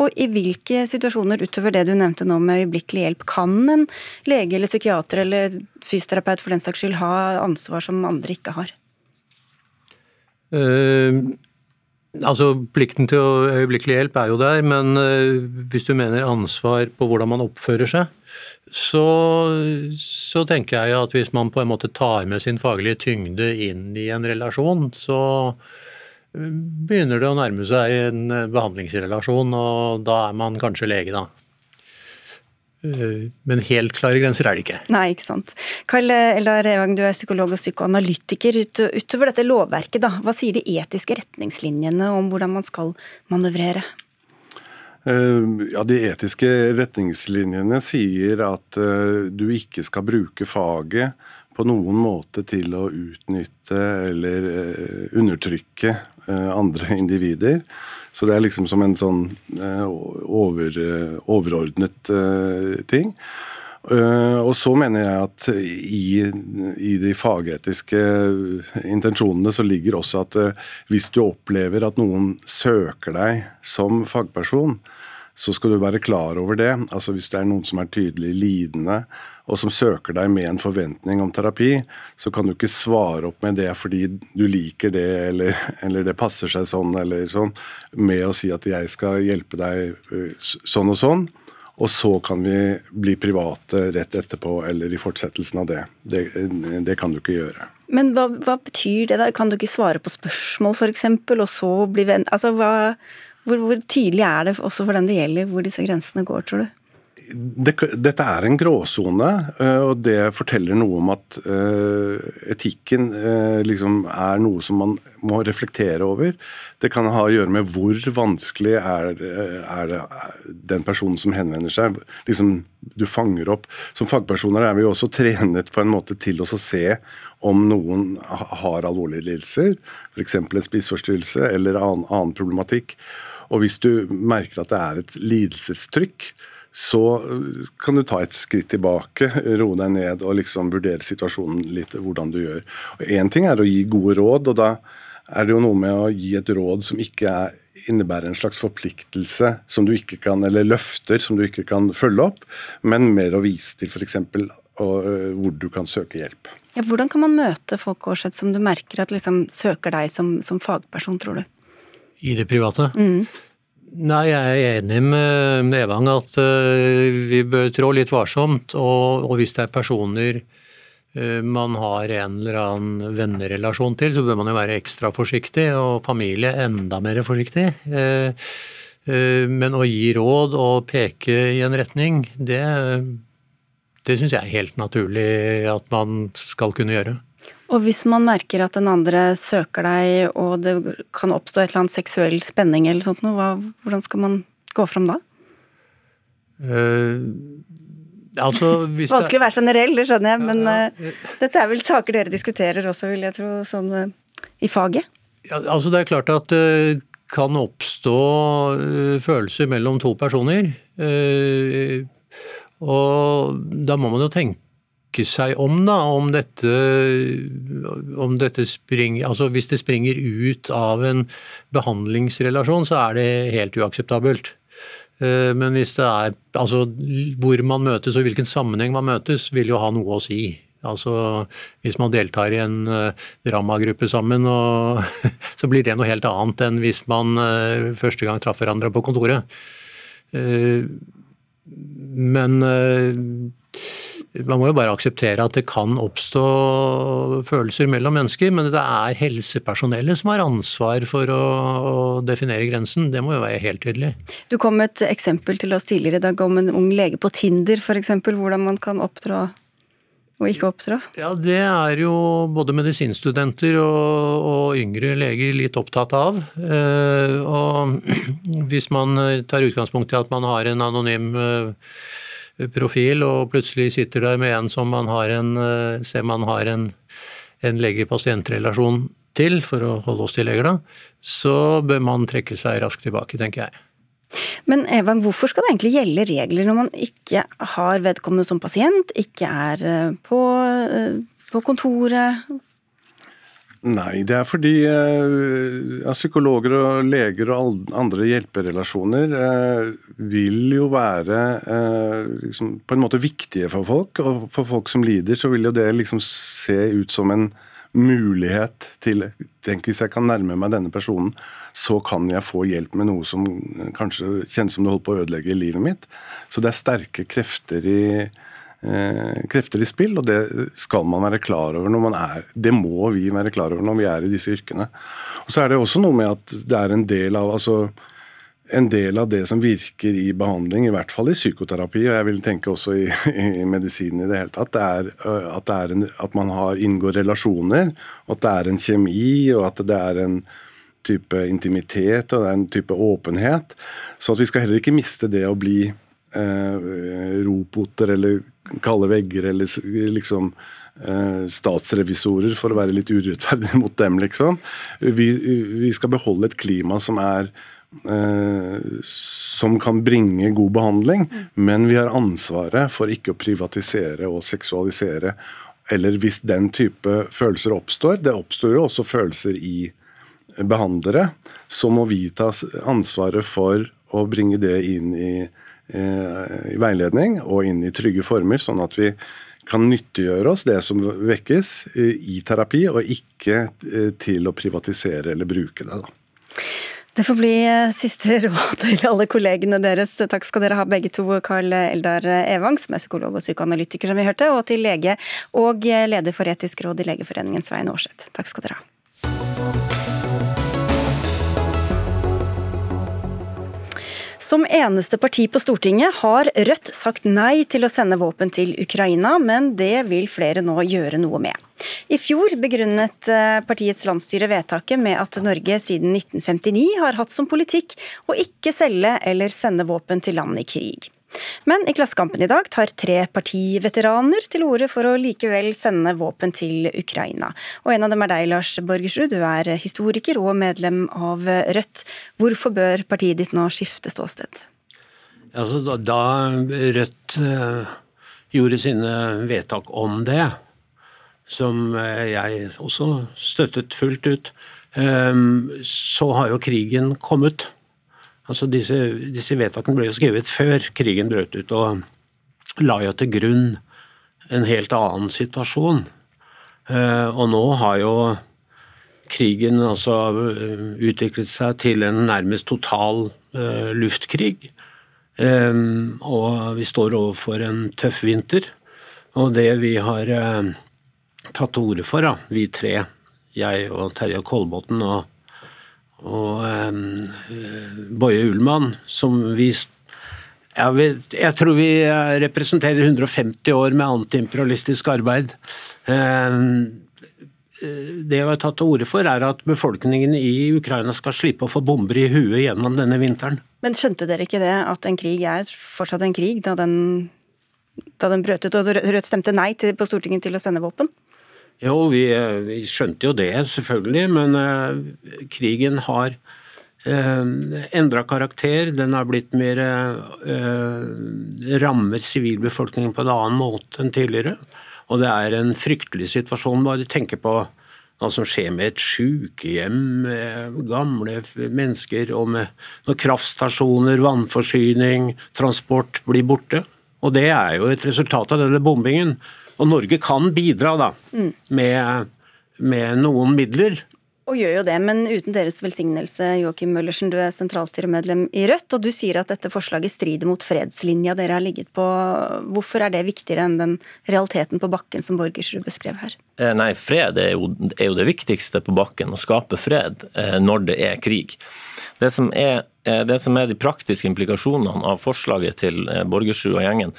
Og i hvilke situasjoner utover det du nevnte nå med øyeblikkelig hjelp, kan en lege eller psykiater eller fysioterapeut for den saks skyld ha ansvar som andre ikke har? Uh, altså Plikten til øyeblikkelig hjelp er jo der, men uh, hvis du mener ansvar på hvordan man oppfører seg, så, så, tenker jeg at hvis man på en måte tar med sin faglige tyngde inn i en relasjon, så begynner det å nærme seg en eh, behandlingsrelasjon, og da er man kanskje lege, da. Eh, men helt klare grenser er det ikke. Nei, ikke sant. Karl Eldar Evang, du er psykolog og psykoanalytiker. Utover dette lovverket, da, hva sier de etiske retningslinjene om hvordan man skal manøvrere? Eh, ja, De etiske retningslinjene sier at du ikke skal bruke faget på noen måte til å utnytte eller undertrykke andre individer. Så det er liksom som en sånn eh, over, eh, overordnet ting. Og så mener jeg at i, i, de fagetiske intensjonene så ligger også at hvis du opplever at noen søker deg som fagperson, så skal du være klar over det. Altså Hvis det er noen som er tydelig lidende, og som søker deg med en forventning om terapi, så kan du ikke svare opp med det fordi du liker det, eller, [LAUGHS] eller det passer seg sånn, eller sånn, med å si at jeg skal hjelpe deg sånn og sånn. Og så kan vi bli private rett etterpå, eller i fortsettelsen av det. Det, det kan du ikke gjøre. Men hva, hva, betyr det? da? Kan du ikke svare på spørsmål, f.eks., og så bli venn... Altså, hva, hvor, hvor, tydelig er det også for den det gjelder, hvor disse grensene går, tror du? Det, dette er en gråsone, eh, og det forteller noe om at uh, etikken uh, liksom er noe som man må reflektere over. Det kan ha å gjøre med hvor vanskelig er, er det den personen som henvender seg. Liksom, du fanger opp. Som fagpersoner er vi jo også trenet på en måte til å se om noen har alvorlige lidelser, f.eks. en spiseforstyrrelse eller annen, annen problematikk. Og hvis du merker at det er et lidelsestrykk, så eh, kan du ta et skritt tilbake, roe deg ned og liksom vurdere situasjonen litt, hvordan du gjør. Én ting er å gi gode råd, og da er det jo noe med å gi et råd som ikke er, innebærer en slags forpliktelse som du ikke kan, eller løfter som du ikke kan følge opp, men mer å vise til f.eks. hvor du kan søke hjelp. Ja, hvordan kan man møte folk Årseth, som du merker at liksom søker deg som, som fagperson, tror du? I det private? Mm. Nei, jeg er enig med Evang at uh, vi bør trå litt varsomt. Og, og, hvis det er personer uh, man har en eller annen vennerelasjon til, så bør man jo være ekstra forsiktig, og familie enda mer forsiktig. Uh, men å gi råd og peke i en retning, det, det syns jeg er helt naturlig at man skal kunne gjøre. Og hvis man merker at den andre søker deg, og det kan oppstå et eller annet seksuell spenning eller sånt hva, hvordan skal man gå fram da? Uh, altså, Vanskelig å være generell, det skjønner jeg, men uh, dette er vel saker dere diskuterer også, vil jeg tro, sånn uh, i faget? Ja, altså Det er klart at det kan oppstå følelser mellom to personer. Og da må man jo tenke tenke seg om, da, om dette, om dette springer Altså hvis det springer ut av en behandlingsrelasjon, så er det helt uakseptabelt. Eh, men hvis det er Altså hvor man møtes og hvilken sammenheng man møtes, vil jo ha noe å si. Altså Hvis man deltar i en uh, Rama-gruppe sammen, og, [LAUGHS] så blir det noe helt annet enn hvis man uh, første gang traff hverandre på kontoret. Uh, men man må jo bare akseptere at det kan oppstå følelser mellom mennesker, men det er helsepersonellet som har ansvar for å, å definere grensen. Det må jo være helt tydelig. Du kom med et eksempel til oss tidligere i dag om en ung lege på Tinder f.eks. Hvordan man kan opptrå og ikke oppdra? Ja, Det er jo både medisinstudenter og, og yngre leger litt opptatt av. Eh, og [CLEARS THROAT] hvis man tar utgangspunkt i at man har en anonym eh, profil, og plutselig sitter der med en som man har en, eh, ser man har en, en lege-pasient-relasjon til, for å holde oss til leger, da, så bør man trekke seg raskt tilbake, tenker jeg. Men Evang, hvorfor skal det egentlig gjelde regler når man ikke har vedkommende som pasient, ikke er eh, på, eh, på kontoret? Nei, det er fordi eh, psykologer og leger og andre hjelperelasjoner eh, vil jo være eh, liksom, på en måte viktige for folk. Og for folk som lider, så vil jo det liksom se ut som en mulighet til Tenk hvis jeg kan nærme meg denne personen, så kan jeg få hjelp med noe som kanskje kjennes som det holder på å ødelegge livet mitt. Så det er sterke krefter i krefter i spill, og det skal man være klar over når man er Det må vi være klar over når vi er i disse yrkene. Og Så er det også noe med at det er en del av altså, en del av det som virker i behandling, i hvert fall i psykoterapi, og jeg vil tenke også i, i medisinen i det hele tatt, det er, at, det er en, at man har inngår relasjoner, at det er en kjemi, og at det er en type intimitet og det er en type åpenhet. Så at vi skal heller ikke miste det å bli eh, roboter eller kalde vegger eller liksom eh, statsrevisorer, for å være litt urettferdig [LAUGHS] mot dem, liksom. Vi, vi skal beholde et klima som er eh, som kan bringe god behandling, men vi har ansvaret for ikke å privatisere og seksualisere. Eller hvis den type følelser oppstår. Det oppstår jo også følelser i behandlere. Så må vi ta ansvaret for å bringe det inn i i veiledning og inn i trygge former, sånn at vi kan nyttiggjøre oss det som vekkes eh, i terapi, og ikke eh, til å privatisere eller bruke det. Da. Det får bli siste råd [LAUGHS] til alle kollegene deres. Takk skal dere ha begge to, Karl Eldar Evang, som er psykolog og psykoanalytiker, som vi hørte, og til lege og leder for Etisk råd i Legeforeningen, Svein Aarseth. Takk skal dere ha. Som eneste parti på Stortinget har Rødt sagt nei til å sende våpen til Ukraina, men det vil flere nå gjøre noe med. I fjor begrunnet eh, partiets landsstyre vedtaket med at Norge siden 1959 har hatt som politikk å ikke selge eller sende våpen til land i krig. Men i Klassekampen i dag tar tre partiveteraner til orde for å likevel sende våpen til Ukraina. Og en av dem er deg, Lars Borgersrud. Du er historiker og medlem av Rødt. Hvorfor bør partiet ditt nå skifte ståsted? Altså, da Rødt uh, gjorde sine vedtak om det, som uh, jeg også støttet fullt ut, um, så har jo krigen kommet. Altså disse, disse vedtakene ble jo skrevet før krigen brøt ut, og la jo til grunn en helt annen situasjon. Eh, og nå har jo krigen altså eh, utviklet seg til en nærmest total uh, luftkrig. Og vi står overfor en tøff vinter. Og det vi har tatt til orde for, vi tre, jeg og Terje Kolbotn og og um, Boje Ullmann, som vi jeg, vi, jeg, tror vi representerer 150 år med antiimperialistisk arbeid. Um, det vi har tatt til orde for, er at befolkningen i Ukraina skal slippe å få bomber i huet gjennom denne vinteren. Men skjønte dere ikke det, at en krig er fortsatt en krig, da den, da den brøt ut, og Rødt stemte nei til, på Stortinget til å sende våpen? Jo, vi, vi skjønte jo det, selvfølgelig. Men eh, krigen har eh, endra karakter. Den har blitt mer eh, rammer sivilbefolkningen på en annen måte enn tidligere. Og det er en fryktelig situasjon. Bare tenke på hva som skjer med et sykehjem, gamle mennesker, og når kraftstasjoner, vannforsyning, transport blir borte. Og det er jo et resultat av denne bombingen. Og Norge kan bidra da, mm. med, med noen midler og gjør jo det, men uten deres velsignelse, Joakim Møllersen, du er sentralstyremedlem i Rødt, og du sier at dette forslaget strider mot fredslinja dere har ligget på. Hvorfor er det viktigere enn den realiteten på bakken som Borgersrud beskrev her? Eh, nei, fred er jo, er jo, det viktigste på bakken, å skape fred eh, når det er krig. Det som er, eh, det som er de praktiske implikasjonene av forslaget til Borgersrud og gjengen,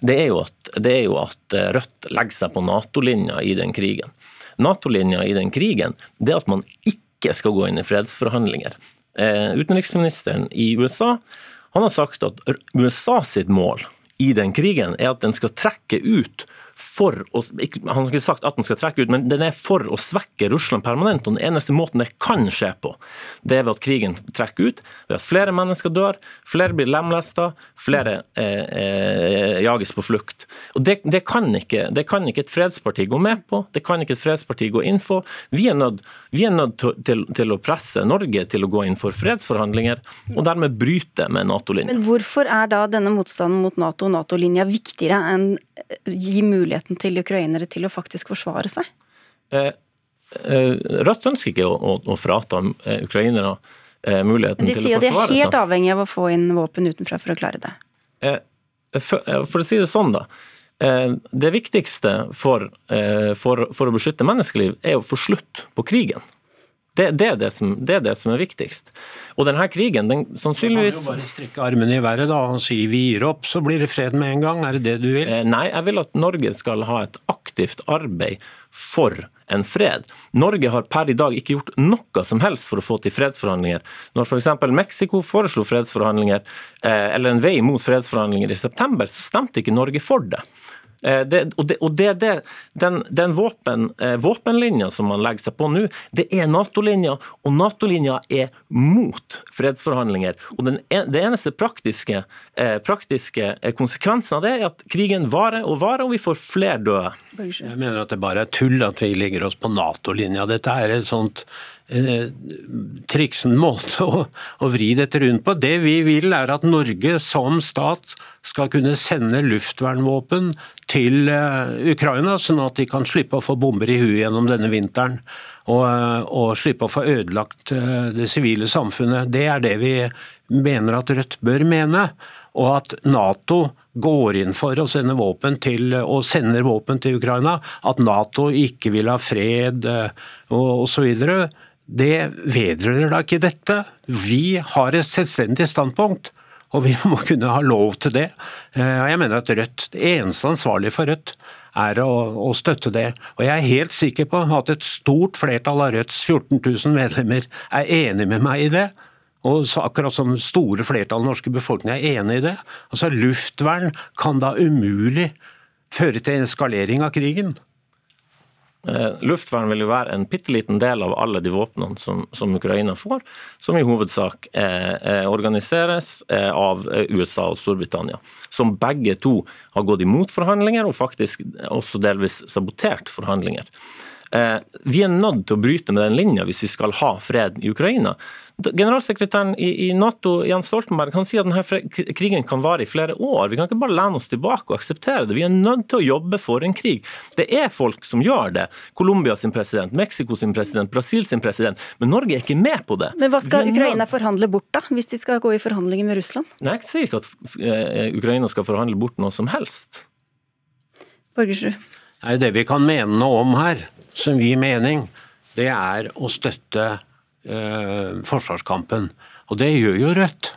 det er jo at, det er jo at Rødt legger seg på Nato-linja i den krigen. Nato-linja i den krigen, det at man ikke skal gå inn i fredsforhandlinger. Eh, utenriksministeren i USA han har sagt at USA sitt mål i den krigen er at den skal trekke ut for å Han skulle sagt at den skal trekke ut, men den er for å svekke Russland permanent. og Den eneste måten det kan skje på, det er ved at krigen trekker ut, ved at flere mennesker dør, flere blir lemlesta, flere eh, eh, jages på flukt. Og det, det, kan ikke, det, kan ikke, et fredsparti gå med på, det kan ikke et fredsparti gå inn for. Vi er nødt, vi er nødt til, til, å presse Norge til å gå inn for fredsforhandlinger, og dermed bryte med Nato-linja. Men hvorfor er da denne motstanden mot Nato og Nato-linja viktigere enn gi muligheten til ukrainere til å faktisk forsvare seg? Eh, eh, Rødt ønsker ikke å, å, å frata eh, ukrainere eh, muligheten til å forsvare seg. De sier de er helt avhengig av å få inn våpen utenfra for å klare det. Eh, for, for, å si det sånn, da. Det viktigste for, for, for å beskytte menneskeliv er å få slutt på krigen. Det, det, er det, som, det, er det, som, er viktigst. Og denne krigen, den sannsynligvis Du kan jo bare strekke armene i været da, og si vi gir opp, så blir det fred med en gang. Er det det du vil? Eh, nei, jeg vil at Norge skal ha et aktivt arbeid for en fred. Norge har per i dag ikke gjort noe som helst for å få til fredsforhandlinger. Når f.eks. Mexico foreslo fredsforhandlinger, eh, eller en vei mot fredsforhandlinger i september, så stemte ikke Norge for det. Eh, det, og det, og det, det den, den våpen, eh, våpenlinja som man legger seg på nå, det er Nato-linja, og Nato-linja er mot fredsforhandlinger. Og den, Det eneste praktiske, eh, praktiske konsekvensen av det er at krigen varer og varer, og vi får flere døde. Jeg mener at det bare er tull at vi legger oss på Nato-linja. Dette er et sånt triksen måte å, å, vri dette rundt på. Det vi vil er at Norge som stat skal kunne sende luftvernvåpen til uh, Ukraina, sånn at de kan slippe å få bomber i huet gjennom denne vinteren. Og, uh, og slippe å få ødelagt det sivile samfunnet. Det er det vi mener at Rødt bør mene. Og at Nato går inn for å sende våpen til, og sender våpen til Ukraina. At Nato ikke vil ha fred og osv det vedrører da ikke dette. Vi har et selvstendig standpunkt, og vi [LAUGHS] må kunne ha lov til det. Og jeg mener at Rødt, Det eneste ansvarlige for Rødt er å, å, støtte det. Og Jeg er helt sikker på at et stort flertall av Rødts 14 000 medlemmer er enig med meg i det. Og akkurat som store flertall av den norske befolkning er enig i det. Altså Luftvern kan da umulig føre til en eskalering av krigen. Eh, luftvern vil jo være en bitte liten del av alle de våpnene som, som Ukraina får, som i hovedsak eh, eh organiseres eh, av USA og Storbritannia. Som begge to har gått imot forhandlinger, og faktisk også delvis sabotert forhandlinger. Eh, vi er nødt til å bryte med den linja hvis vi skal ha fred i Ukraina. Generalsekretæren i, Nato, Jens Stoltenberg, han sier at denne krigen kan vare i flere år. Vi kan ikke bare lene oss tilbake og akseptere det. Vi er nødt til å jobbe for en krig. Det er folk som gjør det. Colombia sin president, Mexico sin president, Brasil sin president. Men Norge er ikke med på det. Men hva skal Ukraina forhandle bort, da? Hvis de skal gå i forhandlinger med Russland? Nei, jeg sier ikke at eh, Ukraina skal forhandle bort noe som helst. Borgersrud? Nei, Det vi kan mene noe om her, som vi mening, det er å støtte eh, forsvarskampen. Og det gjør jo Rødt.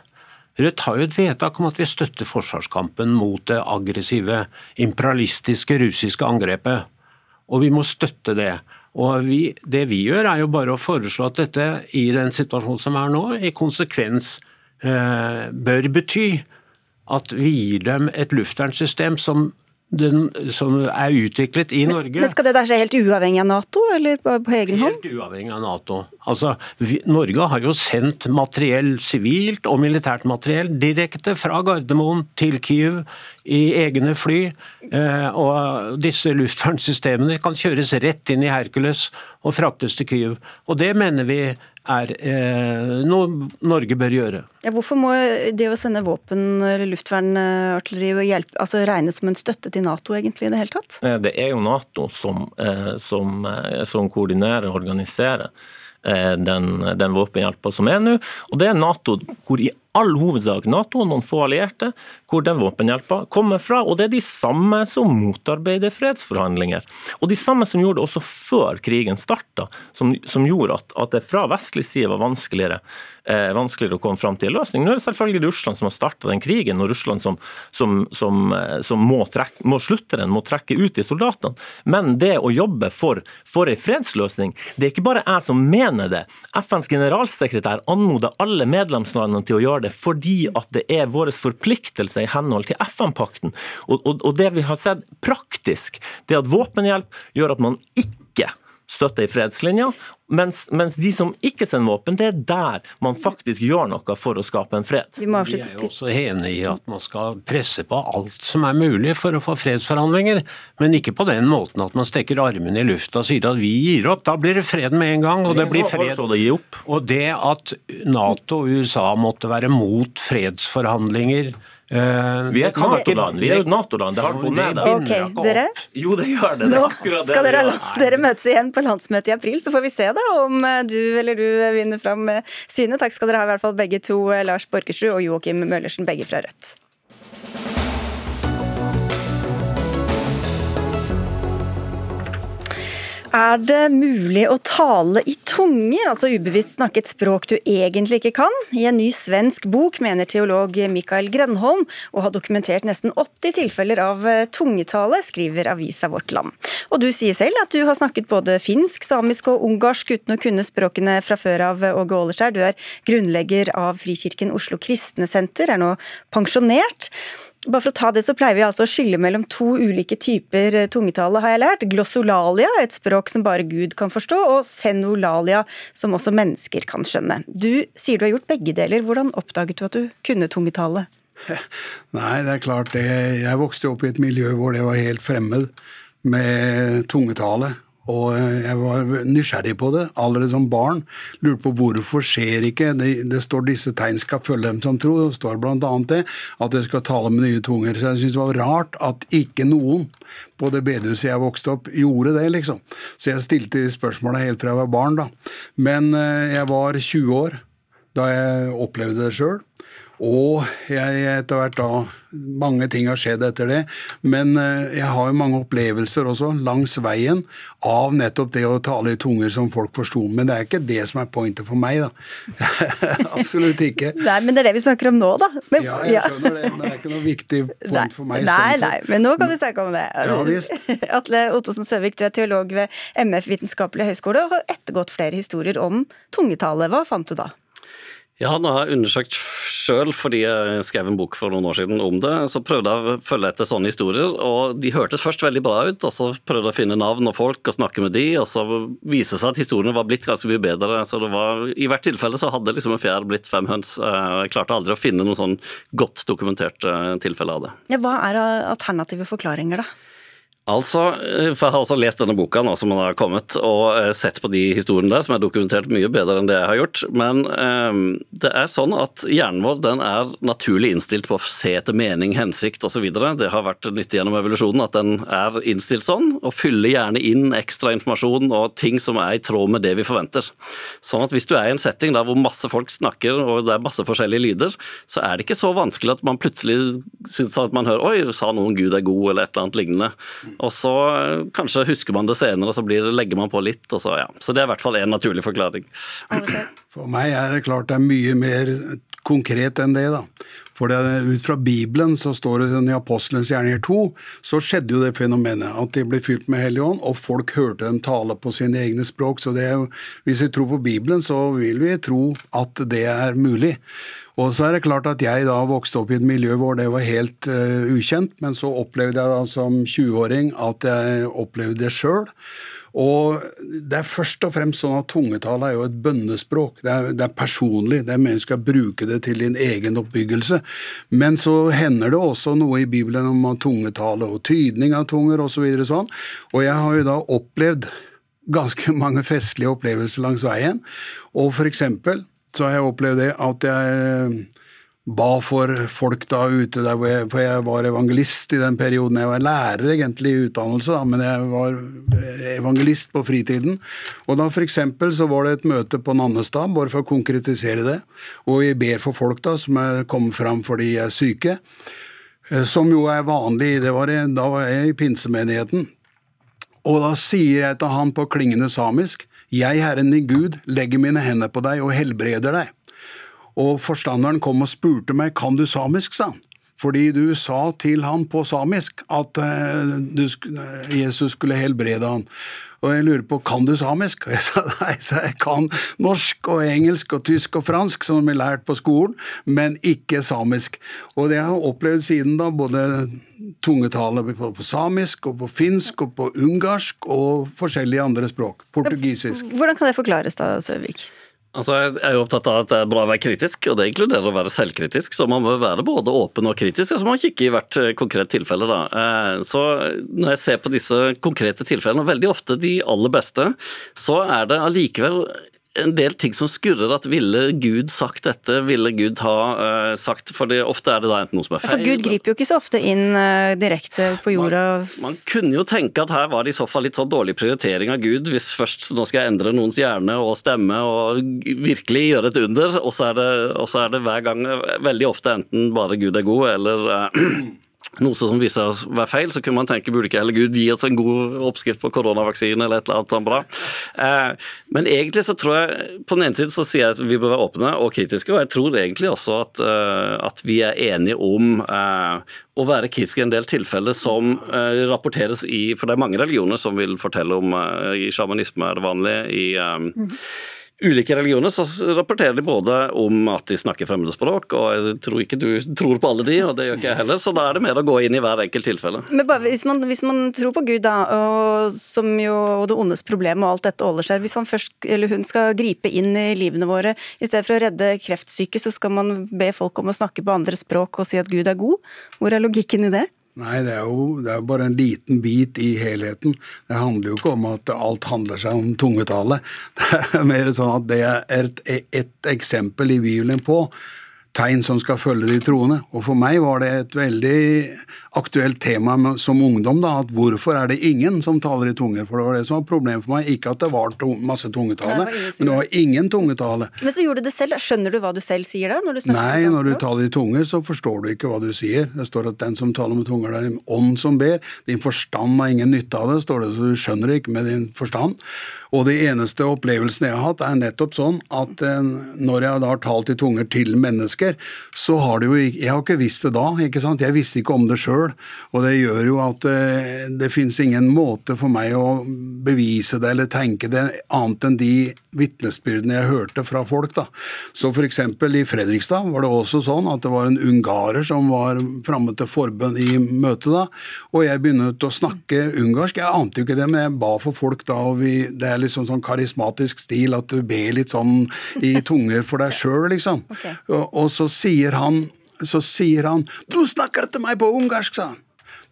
Rødt har jo et vedtak om at vi støtter forsvarskampen mot det aggressive, imperialistiske russiske angrepet. Og vi må støtte det. Og vi, Det vi gjør, er jo bare å foreslå at dette, i den situasjonen som er nå, i konsekvens eh, bør bety at vi gir dem et luftvernsystem som den, som er utviklet i Norge. Men Skal det da skje helt uavhengig av Nato, eller på egen hånd? Helt uavhengig av Nato. Altså, vi, Norge har jo sendt materiell, sivilt og militært materiell direkte fra Gardermoen til Kyiv i egne fly. Eh, og disse luftvernsystemene kan kjøres rett inn i Hercules og fraktes til Kyiv. Og det mener vi er eh, noe Norge bør gjøre. Ja, hvorfor må det å sende våpen eller luftvernartilleri altså regnes som en støtte til Nato egentlig i det hele tatt? Eh, det er jo Nato som, eh, som, eh, som koordinerer og organiserer den, den våpenhjelpa som er nå. Og det er Nato hvor i all hovedsak Nato og noen få allierte hvor den våpenhjelpa kommer fra. Og det er de samme som motarbeider fredsforhandlinger. Og de samme som gjorde det også før krigen starta, som, som, gjorde at, at det fra vestlig side var vanskeligere vanskeligere å komme fram til en løsning. Nå er det selvfølgelig Russland som har starta den krigen, og Russland som, som, som, eh, som må, trekke, må, slutte den, må trekke ut de soldatene. Men det å jobbe for, for en fredsløsning, det er ikke bare jeg som mener det. FNs generalsekretær anmoder alle medlemslandene til å gjøre det fordi at det er vår forpliktelse i henhold til FN-pakten. Og, og, og det vi har sett praktisk, det at våpenhjelp gjør at man ikke støtte i fredslinja, mens, mens, de som ikke sender våpen, det er der man faktisk gjør noe for å skape en fred. Vi, Vi er jo også enig i at man skal presse på alt som er mulig for å få fredsforhandlinger, men ikke på den måten at man stekker armene i lufta og sier at vi gir opp. Da blir det fred med en gang, og det blir fred. Og det at Nato og USA måtte være mot fredsforhandlinger vi er Nato-land. Vi er jo Nato-land. Det har vært med der. Ok, dere? Jo, det gjør det. det Nå skal dere, dere møtes igjen på landsmøtet i april, så får vi se da om eh, du eller du vinner fram synet. Takk skal dere ha, i hvert fall begge to, eh, Lars Borkersrud og Joakim Møllersen, begge fra Rødt. Er det mulig å tale i tunger, altså ubevisst snakke et språk du egentlig ikke kan? I en ny svensk bok mener teolog Mikael Grenholm å ha dokumentert nesten 80 tilfeller av eh, tungetale, skriver avisa Vårt Land. Og du sier selv at du har snakket både finsk, samisk og ungarsk uten å kunne språkene fra før av, Åge Åleskjær. Du er grunnlegger av Frikirken Oslo Kristne Senter, er nå pensjonert. Bare for å ta det, så pleier vi altså å skille mellom to ulike typer eh, tungetale, har jeg lært. Glossolalia, et språk som bare Gud kan forstå, og senolalia, som også mennesker kan skjønne. Du sier du har gjort begge deler. Hvordan oppdaget du at du kunne tungetale? [LAUGHS] Nei, det er klart det. Jeg vokste opp i et miljø hvor det var helt fremmed med tungetale. Og eh, jeg var nysgjerrig på det allerede som barn. Lurte på hvorfor skjer ikke det, det står disse tegn skal følge dem som tror. Det står bl.a. det at jeg skal tale med nye tunger. Så jeg syntes det var rart at ikke noen på det bedehuset jeg vokste opp, gjorde det, liksom. Så jeg stilte spørsmåla helt fra jeg var barn, da. Men eh, jeg var 20 år da jeg opplevde det sjøl. Og jeg etter hvert da Mange ting har skjedd etter det. Men eh, jeg har jo mange opplevelser også langs veien av nettopp det å tale i tunger som folk forsto. Men det er ikke det som er pointet for meg, da. [LAUGHS] Absolutt ikke. [LAUGHS] Nei, men det er det vi snakker om nå, da. Men, ja, jeg skjønner det, men det er ikke noe viktig point for meg. Nei, sånn nei, men nå kan du snakke om det. Ja, visst. [LAUGHS] Atle Ottosen Søvik, du er teolog ved MF Vitenskapelig høgskole og har ettergått flere historier om tungetale. Hva fant du da? Ja, da har jeg undersøkt sjøl, fordi jeg skrev en bok for noen år siden om det. Så prøvde jeg å følge etter sånne historier, og de hørtes først veldig bra ut. og Så prøvde jeg å finne navn og folk og snakke med de, og så viste det seg at historiene var blitt ganske mye bedre. så det var, I hvert tilfelle så hadde liksom en fjær blitt fem høns. Eh, jeg klarte aldri å finne noen sånn godt dokumentert eh, tilfelle av det. Ja, hva er alternative forklaringer, da? Altså, eh, for Jeg har også lest denne boka nå som har kommet, og eh, sett på de historiene der, som er dokumentert mye bedre enn det jeg har gjort. Men eh, det er sånn at hjernen vår den er naturlig innstilt på å se etter mening, hensikt osv. Det har vært nyttig gjennom evolusjonen at den er innstilt sånn, og fyller gjerne inn ekstra informasjon og ting som er i tråd med det vi forventer. Sånn at hvis du er i en setting der hvor masse folk snakker og det er masse forskjellige lyder, så er det ikke så vanskelig at man plutselig syns at man hører oi, sa noen Gud er god, eller et eller annet lignende. Og så eh, kanskje husker man det senere, og så blir, legger man på litt. Og så, ja. så det er i hvert fall en naturlig forklaring. [CLEARS THROAT] For meg er det klart det er mye mer konkret enn det, da. For det, ut fra Bibelen så står det sånn i Apostelens gjerninger 2, så skjedde jo det fenomenet at de ble fylt med Hellig Ånd, og folk hørte dem tale på sine egne språk. Så det, hvis vi tror på Bibelen, så vil vi tro at det er mulig. Og så er det klart at jeg da vokste opp i et miljø hvor det var helt uh, ukjent, men så opplevde jeg da som 20-åring at jeg opplevde det sjøl. Og det er først og fremst sånn at tungetale er jo et bønnespråk. Det er, det er personlig. Det er meningen du skal bruke det til din egen oppbyggelse. Men så hender det også noe i Bibelen om tungetale og tydning av tunger osv. Så videre, sånn. Og jeg har jo da opplevd ganske mange festlige opplevelser langs veien. Og for eksempel så har jeg opplevd det at jeg eh, ba for folk da ute der hvor jeg, for jeg var evangelist i den perioden. Jeg var lærer egentlig i utdannelse, da, men jeg var eh, evangelist på fritiden. Og da eksempel så var det et møte på Nannestad, bare for å konkretisere det. Og jeg ber for folk da som er kommet fram fordi de er syke. Eh, som jo er vanlig, var jeg, da var jeg i pinsemenigheten. Og da sier jeg til han på klingende samisk jeg, Herren din Gud, legger mine hender på deg og helbreder deg. Og forstanderen kom og spurte meg, kan du samisk, sa han. Fordi du sa til han på samisk at uh, du, Jesus skulle helbrede han. Og jeg lurer på kan du samisk? Og [LAUGHS] jeg sa nei, så jeg kan norsk og engelsk og tysk og fransk, som vi lært på skolen, men ikke samisk. Og det har jeg opplevd siden da, både tungetale på, på samisk og på finsk og på ungarsk og forskjellige andre språk. Portugisisk. Hvordan kan det forklares da, Søvik? Altså, Jeg er jo opptatt av at det er bra å være kritisk, og det inkluderer å være selvkritisk. Så man må være både åpen og kritisk, og så må man kikke i hvert eh, konkret tilfelle. da. Eh, så når jeg ser på disse konkrete tilfellene, og veldig ofte de aller beste, så er det allikevel en del ting som skurrer. at Ville Gud sagt dette? Ville Gud ha uh, sagt For det, ofte er det da enten noe som er feil For Gud griper jo ikke så ofte inn uh, direkte på jorda. Man, man, kunne jo tenke at her var det i så fall litt sånn dårlig prioritering av Gud, hvis først nå skal jeg endre noens hjerne og stemme og virkelig gjøre et under, og så er det, så er det hver gang veldig ofte enten bare Gud er god, eller uh, [CLEARS THROAT] noe som viser seg å være feil, så kunne man tenke burde ikke heller Gud gi oss en god oppskrift på koronavaksine eller et eller annet sånt bra. Eh, men egentlig så tror jeg på den ene siden så sier jeg at vi bør være åpne og kritiske, og jeg tror egentlig også at, eh, at vi er enige om eh, å være kritiske i en del tilfeller som rapporteres i For det er mange religioner som vil fortelle om I sjamanisme er det vanlig. i mm ulike religioner så rapporterer de både om at de snakker fremmede språk, og jeg tror ikke du tror på alle de, og det gjør ikke jeg heller, så da er det mer å gå inn i hver enkelt tilfelle. Men bare, hvis, man, hvis man tror på Gud, da, og, som jo og det ondes problem og alt dette åler seg, hvis han først, eller hun skal gripe inn i livene våre, i stedet for å redde kreftsyke, så skal man be folk om å snakke på andre språk og si at Gud er god? Hvor er logikken i det? Nei, det er, jo, det er jo bare en liten bit i helheten. Det handler jo ikke om at alt handler seg om tungetale. [LAUGHS] Det er mer sånn at det er et, et eksempel i Bibelen på tegn som skal følge de troende. Og for meg var det et veldig aktuelt tema som ungdom. da, at Hvorfor er det ingen som taler i tunger? For det var det som var problemet for meg. Ikke at det var masse tungetale, Nei, men det var ingen tungetale. Men så gjorde du det selv. Skjønner du hva du selv sier da? Når du Nei, når du taler i tunger, så forstår du ikke hva du sier. Det står at den som taler med tunger, det er en ånd som ber. Din forstand har ingen nytte av det, står det, så du skjønner det ikke med din forstand. Og de eneste opplevelsene jeg har hatt, er nettopp sånn at eh, når jeg da har talt i tunger til mennesker, så har det jo ikke Jeg har ikke visst det da, ikke sant. Jeg visste ikke om det sjøl. Og det gjør jo at eh, det fins ingen måte for meg å bevise det eller tenke det annet enn de vitnesbyrdene jeg hørte fra folk, da. Så eksempel i Fredrikstad var det også sånn at det var en ungarer som var framme til forbønn i møtet da, og jeg begynte å snakke ungarsk. Jeg ante jo ikke det, men jeg ba for folk da, og vi, det er liksom sånn karismatisk stil at du ber litt sånn i [LAUGHS] tunge for deg sjøl, liksom. Okay. Og, og, så sier han så sier han 'Du snakker til meg på ungarsk', sa han.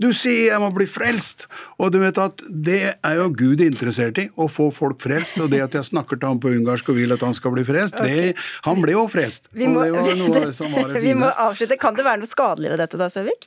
Du sier jeg må bli frelst. Og du vet at det er jo Gud interessert i, å få folk frelst. Og det at jeg snakker til ham på ungarsk og vil at han skal bli frelst, okay. det, han ble jo frelst. Vi må, vi må avslutte. Kan det være noe skadelig ved dette da, Søvik?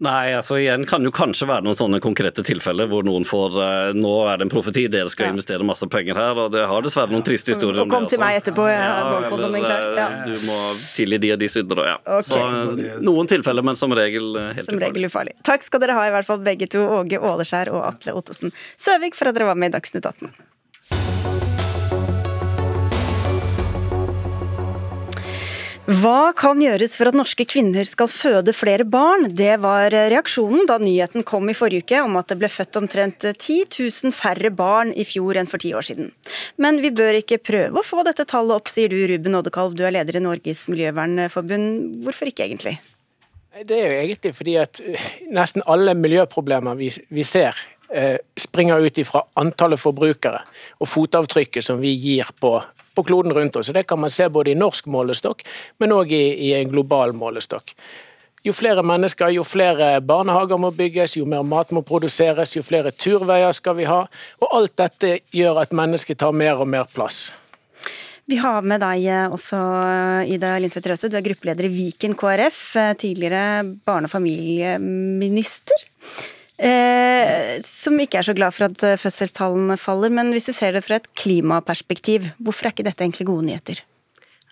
Nei, altså igjen kan jo kanskje være noen sånne konkrete tilfeller hvor noen får uh, Nå er det en profeti, dere skal ja. investere masse penger her, og det har dessverre noen triste historier om det. Og kom til meg etterpå, jeg har bankkontoen min klar. Ja. Du må tilgi de og de synder, ja. Okay. Så uh, noen tilfeller, men som regel helt som regel ufarlig. Takk skal dere ha, i hvert fall begge to, Åge Åleskjær og Atle Ottosen Søvik, for at dere var med i Dagsnytt 18. Hva kan gjøres for at norske kvinner skal føde flere barn? Det var reaksjonen da nyheten kom i forrige uke om at det ble født omtrent 10 000 færre barn i fjor enn for ti år siden. Men vi bør ikke prøve å få dette tallet opp, sier du Ruben Oddekalv, du er leder i Norges miljøvernforbund. Hvorfor ikke egentlig? Det er jo egentlig fordi at eh, nesten alle miljøproblemer vi, vi ser eh, springer ut ifra antallet forbrukere og fotavtrykket som vi gir på på kloden rundt oss. Det kan man se både i norsk målestokk, men òg i, i en global målestokk. Jo flere mennesker, jo flere barnehager må bygges, jo mer mat må produseres, jo flere turveier skal vi ha. Og alt dette gjør at mennesket tar mer og mer plass. Vi har med deg også, Ida Lindtvedt Røse, du er gruppeleder i Viken KrF, tidligere barne- og familieminister. Eh, som ikke er så glad for at eh, fødselstallene faller. Men hvis du ser det fra et klimaperspektiv, hvorfor er ikke dette egentlig gode nyheter?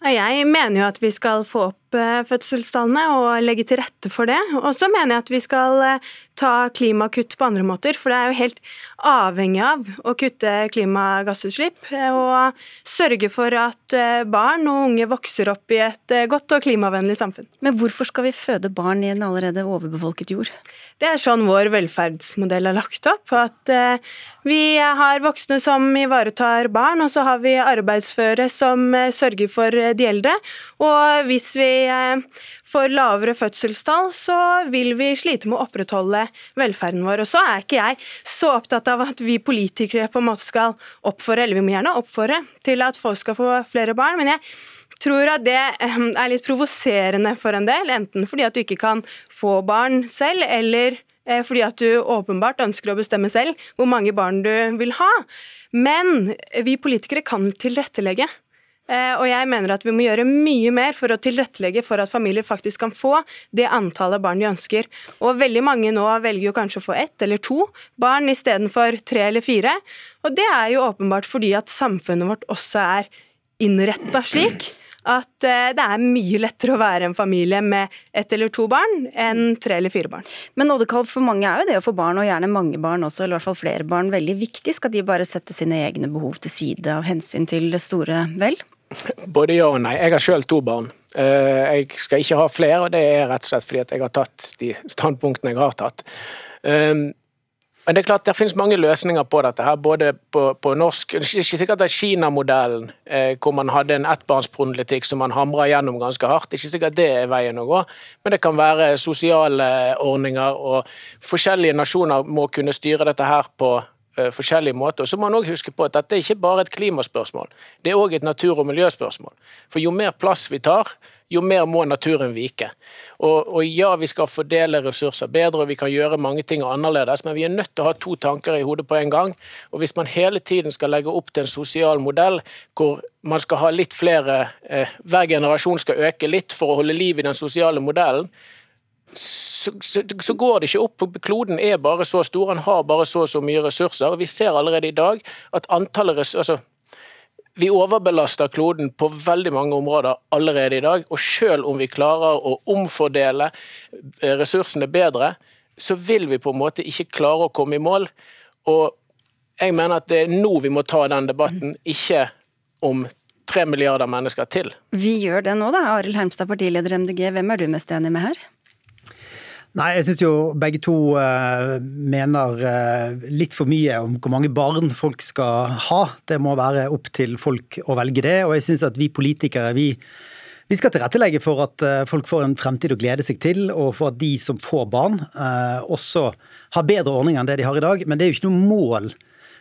Jeg mener jo at vi skal få opp eh, fødselstallene og legge til rette for det. Og så mener jeg at vi skal eh, ta klimakutt på andre måter, for det er jo helt avhengig av å kutte klimagassutslipp og sørge for at barn og unge vokser opp i et godt og klimavennlig samfunn. Men hvorfor skal vi føde barn i en allerede overbefolket jord? Det er sånn vår velferdsmodell er lagt opp. At eh, vi har voksne som ivaretar barn, og så har vi arbeidsføre som eh, sørger for eh, de eldre. Og hvis vi får lavere fødselstall, så vil vi slite med å opprettholde velferden vår. Og så er ikke jeg så opptatt av at vi politikere på en måte skal oppfordre, eller vi må gjerne oppfordre til at folk skal få flere barn, men jeg tror at det ehm, er litt provoserende for en del. Enten fordi at du ikke kan få barn selv, eller eh, fordi at du åpenbart ønsker å bestemme selv hvor mange barn du vil ha. Men vi politikere kan tilrettelegge. Eh, og jeg mener at vi må gjøre mye mer for å tilrettelegge for at familier faktisk kan få det antallet barn de ønsker. Og veldig mange nå velger jo kanskje å få ett eller to barn istedenfor tre eller fire. Og det er jo åpenbart fordi at samfunnet vårt også er innretta slik at eh, det er mye lettere å være en familie med ett eller to barn enn tre eller fire barn. Men Oddekald, for mange er jo det å få barn, og gjerne mange barn også, eller i hvert fall flere barn, veldig viktig. Skal de bare sette sine egne behov til side av hensyn til det store vel? [LAUGHS] Både ja og nei. Jeg har sjøl to barn. Eh, jeg skal ikke ha flere, og det er rett og slett fordi jeg har tatt de standpunktene jeg har tatt. Um, men det er klart det finnes mange løsninger på dette. her, både på, på norsk Det er ikke sikkert er Kina-modellen, eh, hvor man hadde en ettbarnsproblematikk som man hamra gjennom ganske hardt. Det er ikke sikkert det er veien å gå, men det kan være sosiale ordninger. og Forskjellige nasjoner må kunne styre dette her på forskjellige måter. Og så må man også huske på at Dette er ikke bare et klimaspørsmål, det er òg et natur- og miljøspørsmål. For Jo mer plass vi tar, jo mer må naturen vike. Og, og, ja, vi skal fordele ressurser bedre, og vi kan gjøre mange ting annerledes, men vi er nødt til å ha to tanker i hodet på en gang. Og hvis man hele tiden skal legge opp til en sosial modell hvor man skal ha litt flere eh, Hver generasjon skal øke litt for å holde liv i den sosiale modellen, så, så, så, går det ikke opp. Kloden er bare så stor, han har bare så og så mye ressurser. Vi ser allerede i dag at antallet altså vi overbelaster kloden på veldig mange områder allerede i dag. Og selv om vi klarer å omfordele eh, ressursene bedre, så vil vi på en måte ikke klare å komme i mål. Og jeg mener at det er nå vi må ta den debatten, ikke om tre milliarder mennesker til. Vi gjør det nå, da. Arild Hermstad, partileder MDG, hvem er du mest enig med her? Nei, jeg syns jo begge to uh, mener uh, litt for mye om hvor mange barn folk skal ha. Det må være opp til folk å velge det. Og jeg syns at vi politikere, vi, vi skal tilrettelegge for at uh, folk får en fremtid å glede seg til, og for at de som får barn, også har bedre ordninger enn det de har i dag. Men det er jo ikke noe mål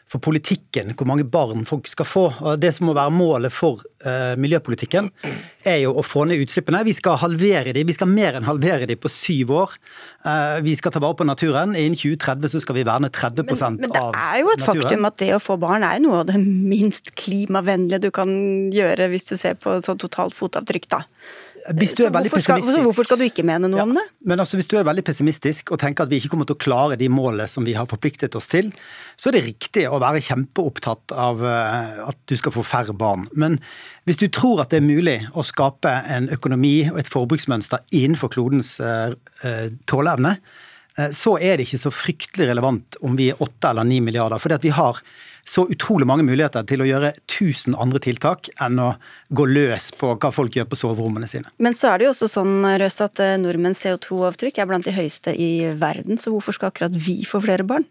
for politikken, hvor mange barn folk skal få. Og Det som må være målet for uh, miljøpolitikken, er jo å få ned utslippene. Vi skal halvere de, vi skal mer enn halvere de på syv år. Uh, vi skal ta vare på naturen. Innen 2030 så skal vi verne 30 men, av naturen. Men det er jo et naturen. faktum at det å få barn er noe av det [LAUGHS] minst klimavennlige du kan gjøre hvis du ser på sånn totalt fotavtrykk, da. Hvis du er veldig hvorfor skal, pessimistisk Hvorfor skal du ikke mene noe ja, om det? Men altså, Hvis du er veldig pessimistisk og tenker at vi ikke kommer til å klare de målene som vi har forpliktet oss til, så er det riktig å være kjempeopptatt av eh, at du skal få færre barn. Men hvis du tror at det er mulig å skape en økonomi og et forbruksmønster innenfor klodens uh, tåleevne, så er det ikke så fryktelig relevant om vi er åtte eller ni milliarder. fordi vi har så utrolig mange muligheter til å gjøre tusen andre tiltak enn å gå løs på hva folk gjør på soverommene sine. Men så er det jo også sånn Røs, at nordmenns CO2-avtrykk er blant de høyeste i verden, så hvorfor skal akkurat vi få flere barn?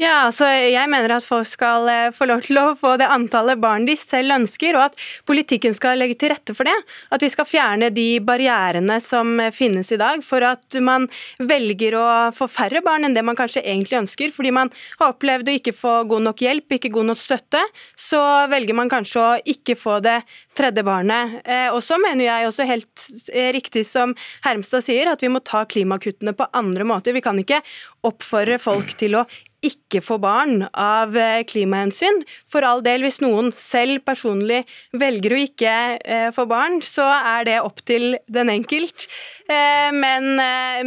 Ja, altså Jeg mener at folk skal eh, få lov til å få det antallet barn de selv ønsker, og at politikken skal legge til rette for det. At vi skal fjerne de barrierene som finnes i dag, for at man velger å få færre barn enn det man kanskje egentlig ønsker. Fordi man har opplevd å ikke få god nok hjelp, ikke god nok støtte. Så velger man kanskje å ikke få det tredje barnet. Eh, og så mener jeg også helt eh, riktig som Hermstad sier, at vi må ta klimakuttene på andre måter. Vi kan ikke oppfordre folk til å ikke få barn av eh, klimahensyn. For all del, hvis noen selv personlig velger å ikke eh, få barn, så er det opp til den enkelt. Eh, men,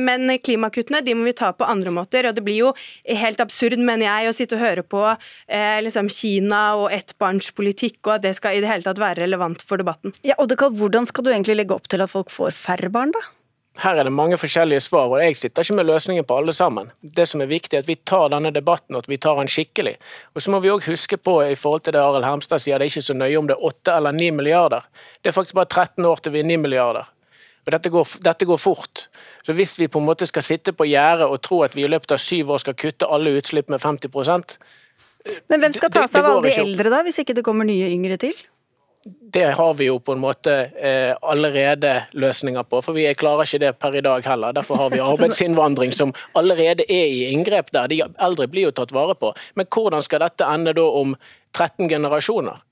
men, klimakuttene de må vi ta på andre måter. og Det blir jo helt absurd, mener jeg, å sitte og høre på liksom Kina og ettbarnspolitikk, og at det skal i det hele tatt være relevant for debatten. Ja, Oddekal, Hvordan skal du egentlig legge opp til at folk får færre barn, da? Her er det mange forskjellige svar, og jeg sitter ikke med løsningen på alle sammen. Det som er viktig, er at vi tar denne debatten, og at vi tar den skikkelig. Og så må vi òg huske på, i forhold til det Arild Hermstad sier, det er ikke så nøye om det er åtte eller ni milliarder. Det er faktisk bare 13 år til vi er ni milliarder. Og dette går, dette går, fort. Så hvis vi på en måte skal sitte på gjerdet og tro at vi i løpet av syv år skal kutte alle utslipp med 50% Men hvem skal ta seg av alle de eldre, da, hvis ikke det kommer nye yngre til? Det har vi jo på en måte eh, allerede løsninger på, for vi klarer ikke det per i dag heller. Derfor har vi [LAUGHS] arbeidsinnvandring som allerede er i inngrep der. De eldre blir jo tatt vare på. Men hvordan skal dette ende da om 13 generasjoner?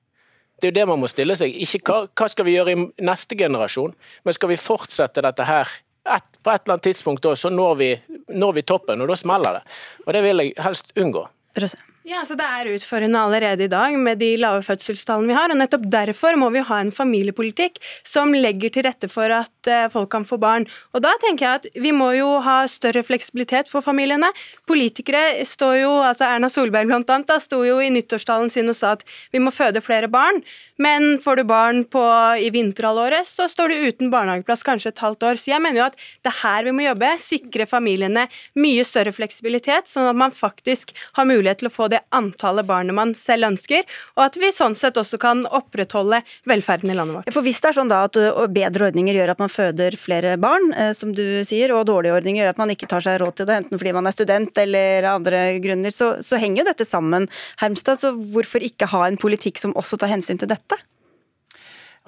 Det er jo det man må stille seg. Ikke hva, hva skal vi gjøre i neste generasjon, men skal vi fortsette dette her et, på et eller annet tidspunkt da, så når vi, når vi toppen, og da smeller det. Og det vil jeg helst unngå. Røse. Ja, så Det er utfordrende allerede i dag med de lave fødselstallene vi har. og Nettopp derfor må vi ha en familiepolitikk som legger til rette for at eh, folk kan få barn. Og Da tenker jeg at vi må jo ha større fleksibilitet for familiene. Politikere står jo, altså Erna Solberg blant annet, da, sto jo i nyttårstalen sin og sa at vi må føde flere barn. Men får du barn på, i vinterhalvåret, så står du uten barnehageplass kanskje et halvt år. Så jeg mener jo at det er her vi må jobbe. Sikre familiene mye større fleksibilitet, sånn at man faktisk har mulighet til å få det antallet barnet man selv ønsker, og at vi sånn sett også kan opprettholde velferden i landet vårt. For Hvis det er sånn da at bedre ordninger gjør at man føder flere barn, som du sier, og dårlige ordninger gjør at man ikke tar seg råd til det, enten fordi man er student eller av andre grunner, så, så henger jo dette sammen. Hermstad, så hvorfor ikke ha en politikk som også tar hensyn til dette?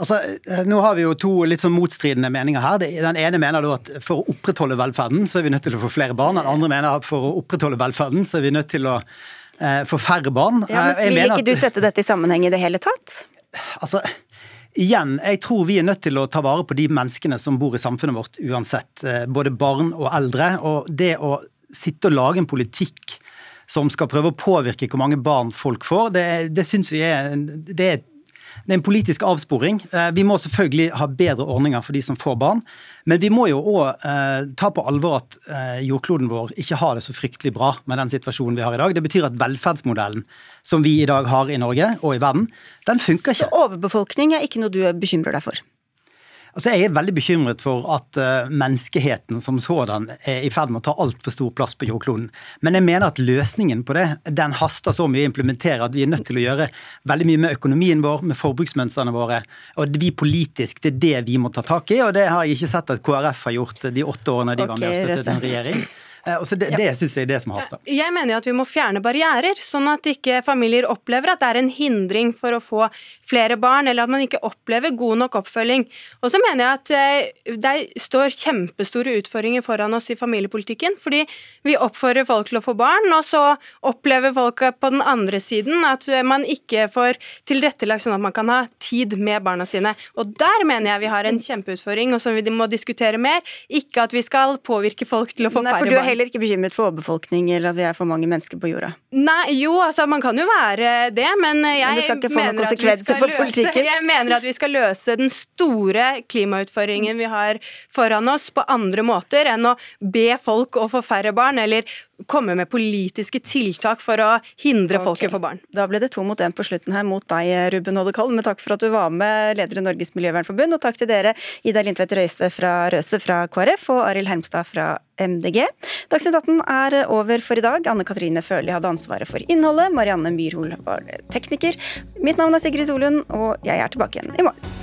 Altså, nå har vi jo to litt sånn motstridende meninger her. Den ene mener at for å opprettholde velferden, så er vi nødt til å få flere barn. Den andre mener at for å opprettholde velferden, så er vi nødt til å for færre barn. Ja, men Vil ikke du sette dette i sammenheng i det hele tatt? Altså, igjen, jeg tror vi er nødt til å ta vare på de menneskene som bor i samfunnet vårt uansett. Eh, både barn og eldre. Og det å sitte og lage en politikk som skal prøve å påvirke hvor mange barn folk får, det, det syns vi er, det er det er en politisk avsporing. Eh, vi må selvfølgelig ha bedre ordninger for de som får barn. Men vi må jo òg eh, ta på alvor at eh, jordkloden vår ikke har det så fryktelig bra med den situasjonen vi har i dag. Det betyr at velferdsmodellen som vi i dag har i Norge og i verden, den funker ikke. Så overbefolkning er ikke noe du bekymrer deg for? Altså, jeg er veldig bekymret for at uh, menneskeheten som sådan er i ferd med å ta altfor stor plass på jordkloden. Men jeg mener at løsningen på det den haster så mye å implementere at vi er nødt til å gjøre veldig mye med økonomien vår, med forbruksmønstrene våre. Og vi politisk, det er det vi må ta tak i, og det har jeg ikke sett at KrF har gjort de åtte årene de okay, var med og støttet en regjering. Eh, og så Det, det syns jeg er det som haster. Jeg mener jo at vi må fjerne barrierer, sånn at ikke familier opplever at det er en hindring for å få flere barn, eller at man ikke opplever god nok oppfølging. Og så mener jeg at eh, det står kjempestore utfordringer foran oss i familiepolitikken, fordi vi oppfordrer folk til å få barn, og så opplever folk på den andre siden at man ikke får tilrettelagt sånn at man kan ha tid med barna sine. Og der mener jeg vi har en kjempeutfordring, og som vi må diskutere mer. Ikke at vi skal påvirke folk til å få Nei, færre barn heller ikke bekymret for overbefolkning eller at vi er for mange mennesker på jorda? Nei, jo, altså man kan jo være det, men jeg, men det skal ikke få noen konsekvenser for politikken? [LAUGHS] jeg mener at vi skal løse den store klimautfordringen vi har foran oss på andre måter enn å be folk å få færre barn, eller komme med politiske tiltak for å hindre okay. folket få barn. Da ble det to mot én på slutten her mot deg, Ruben Oddekallen. Men takk for at du var med, leder i Norges Miljøvernforbund. Og takk til dere, Ida Lindtvedt Røise fra Røse fra KrF og Arild Hermstad fra MDG. Dagsnytt 18 er over for i dag. Anne Katrine Førli hadde ansvaret for innholdet. Marianne Myrhol var tekniker. Mitt navn er Sigrid Solund, og jeg er tilbake igjen i morgen.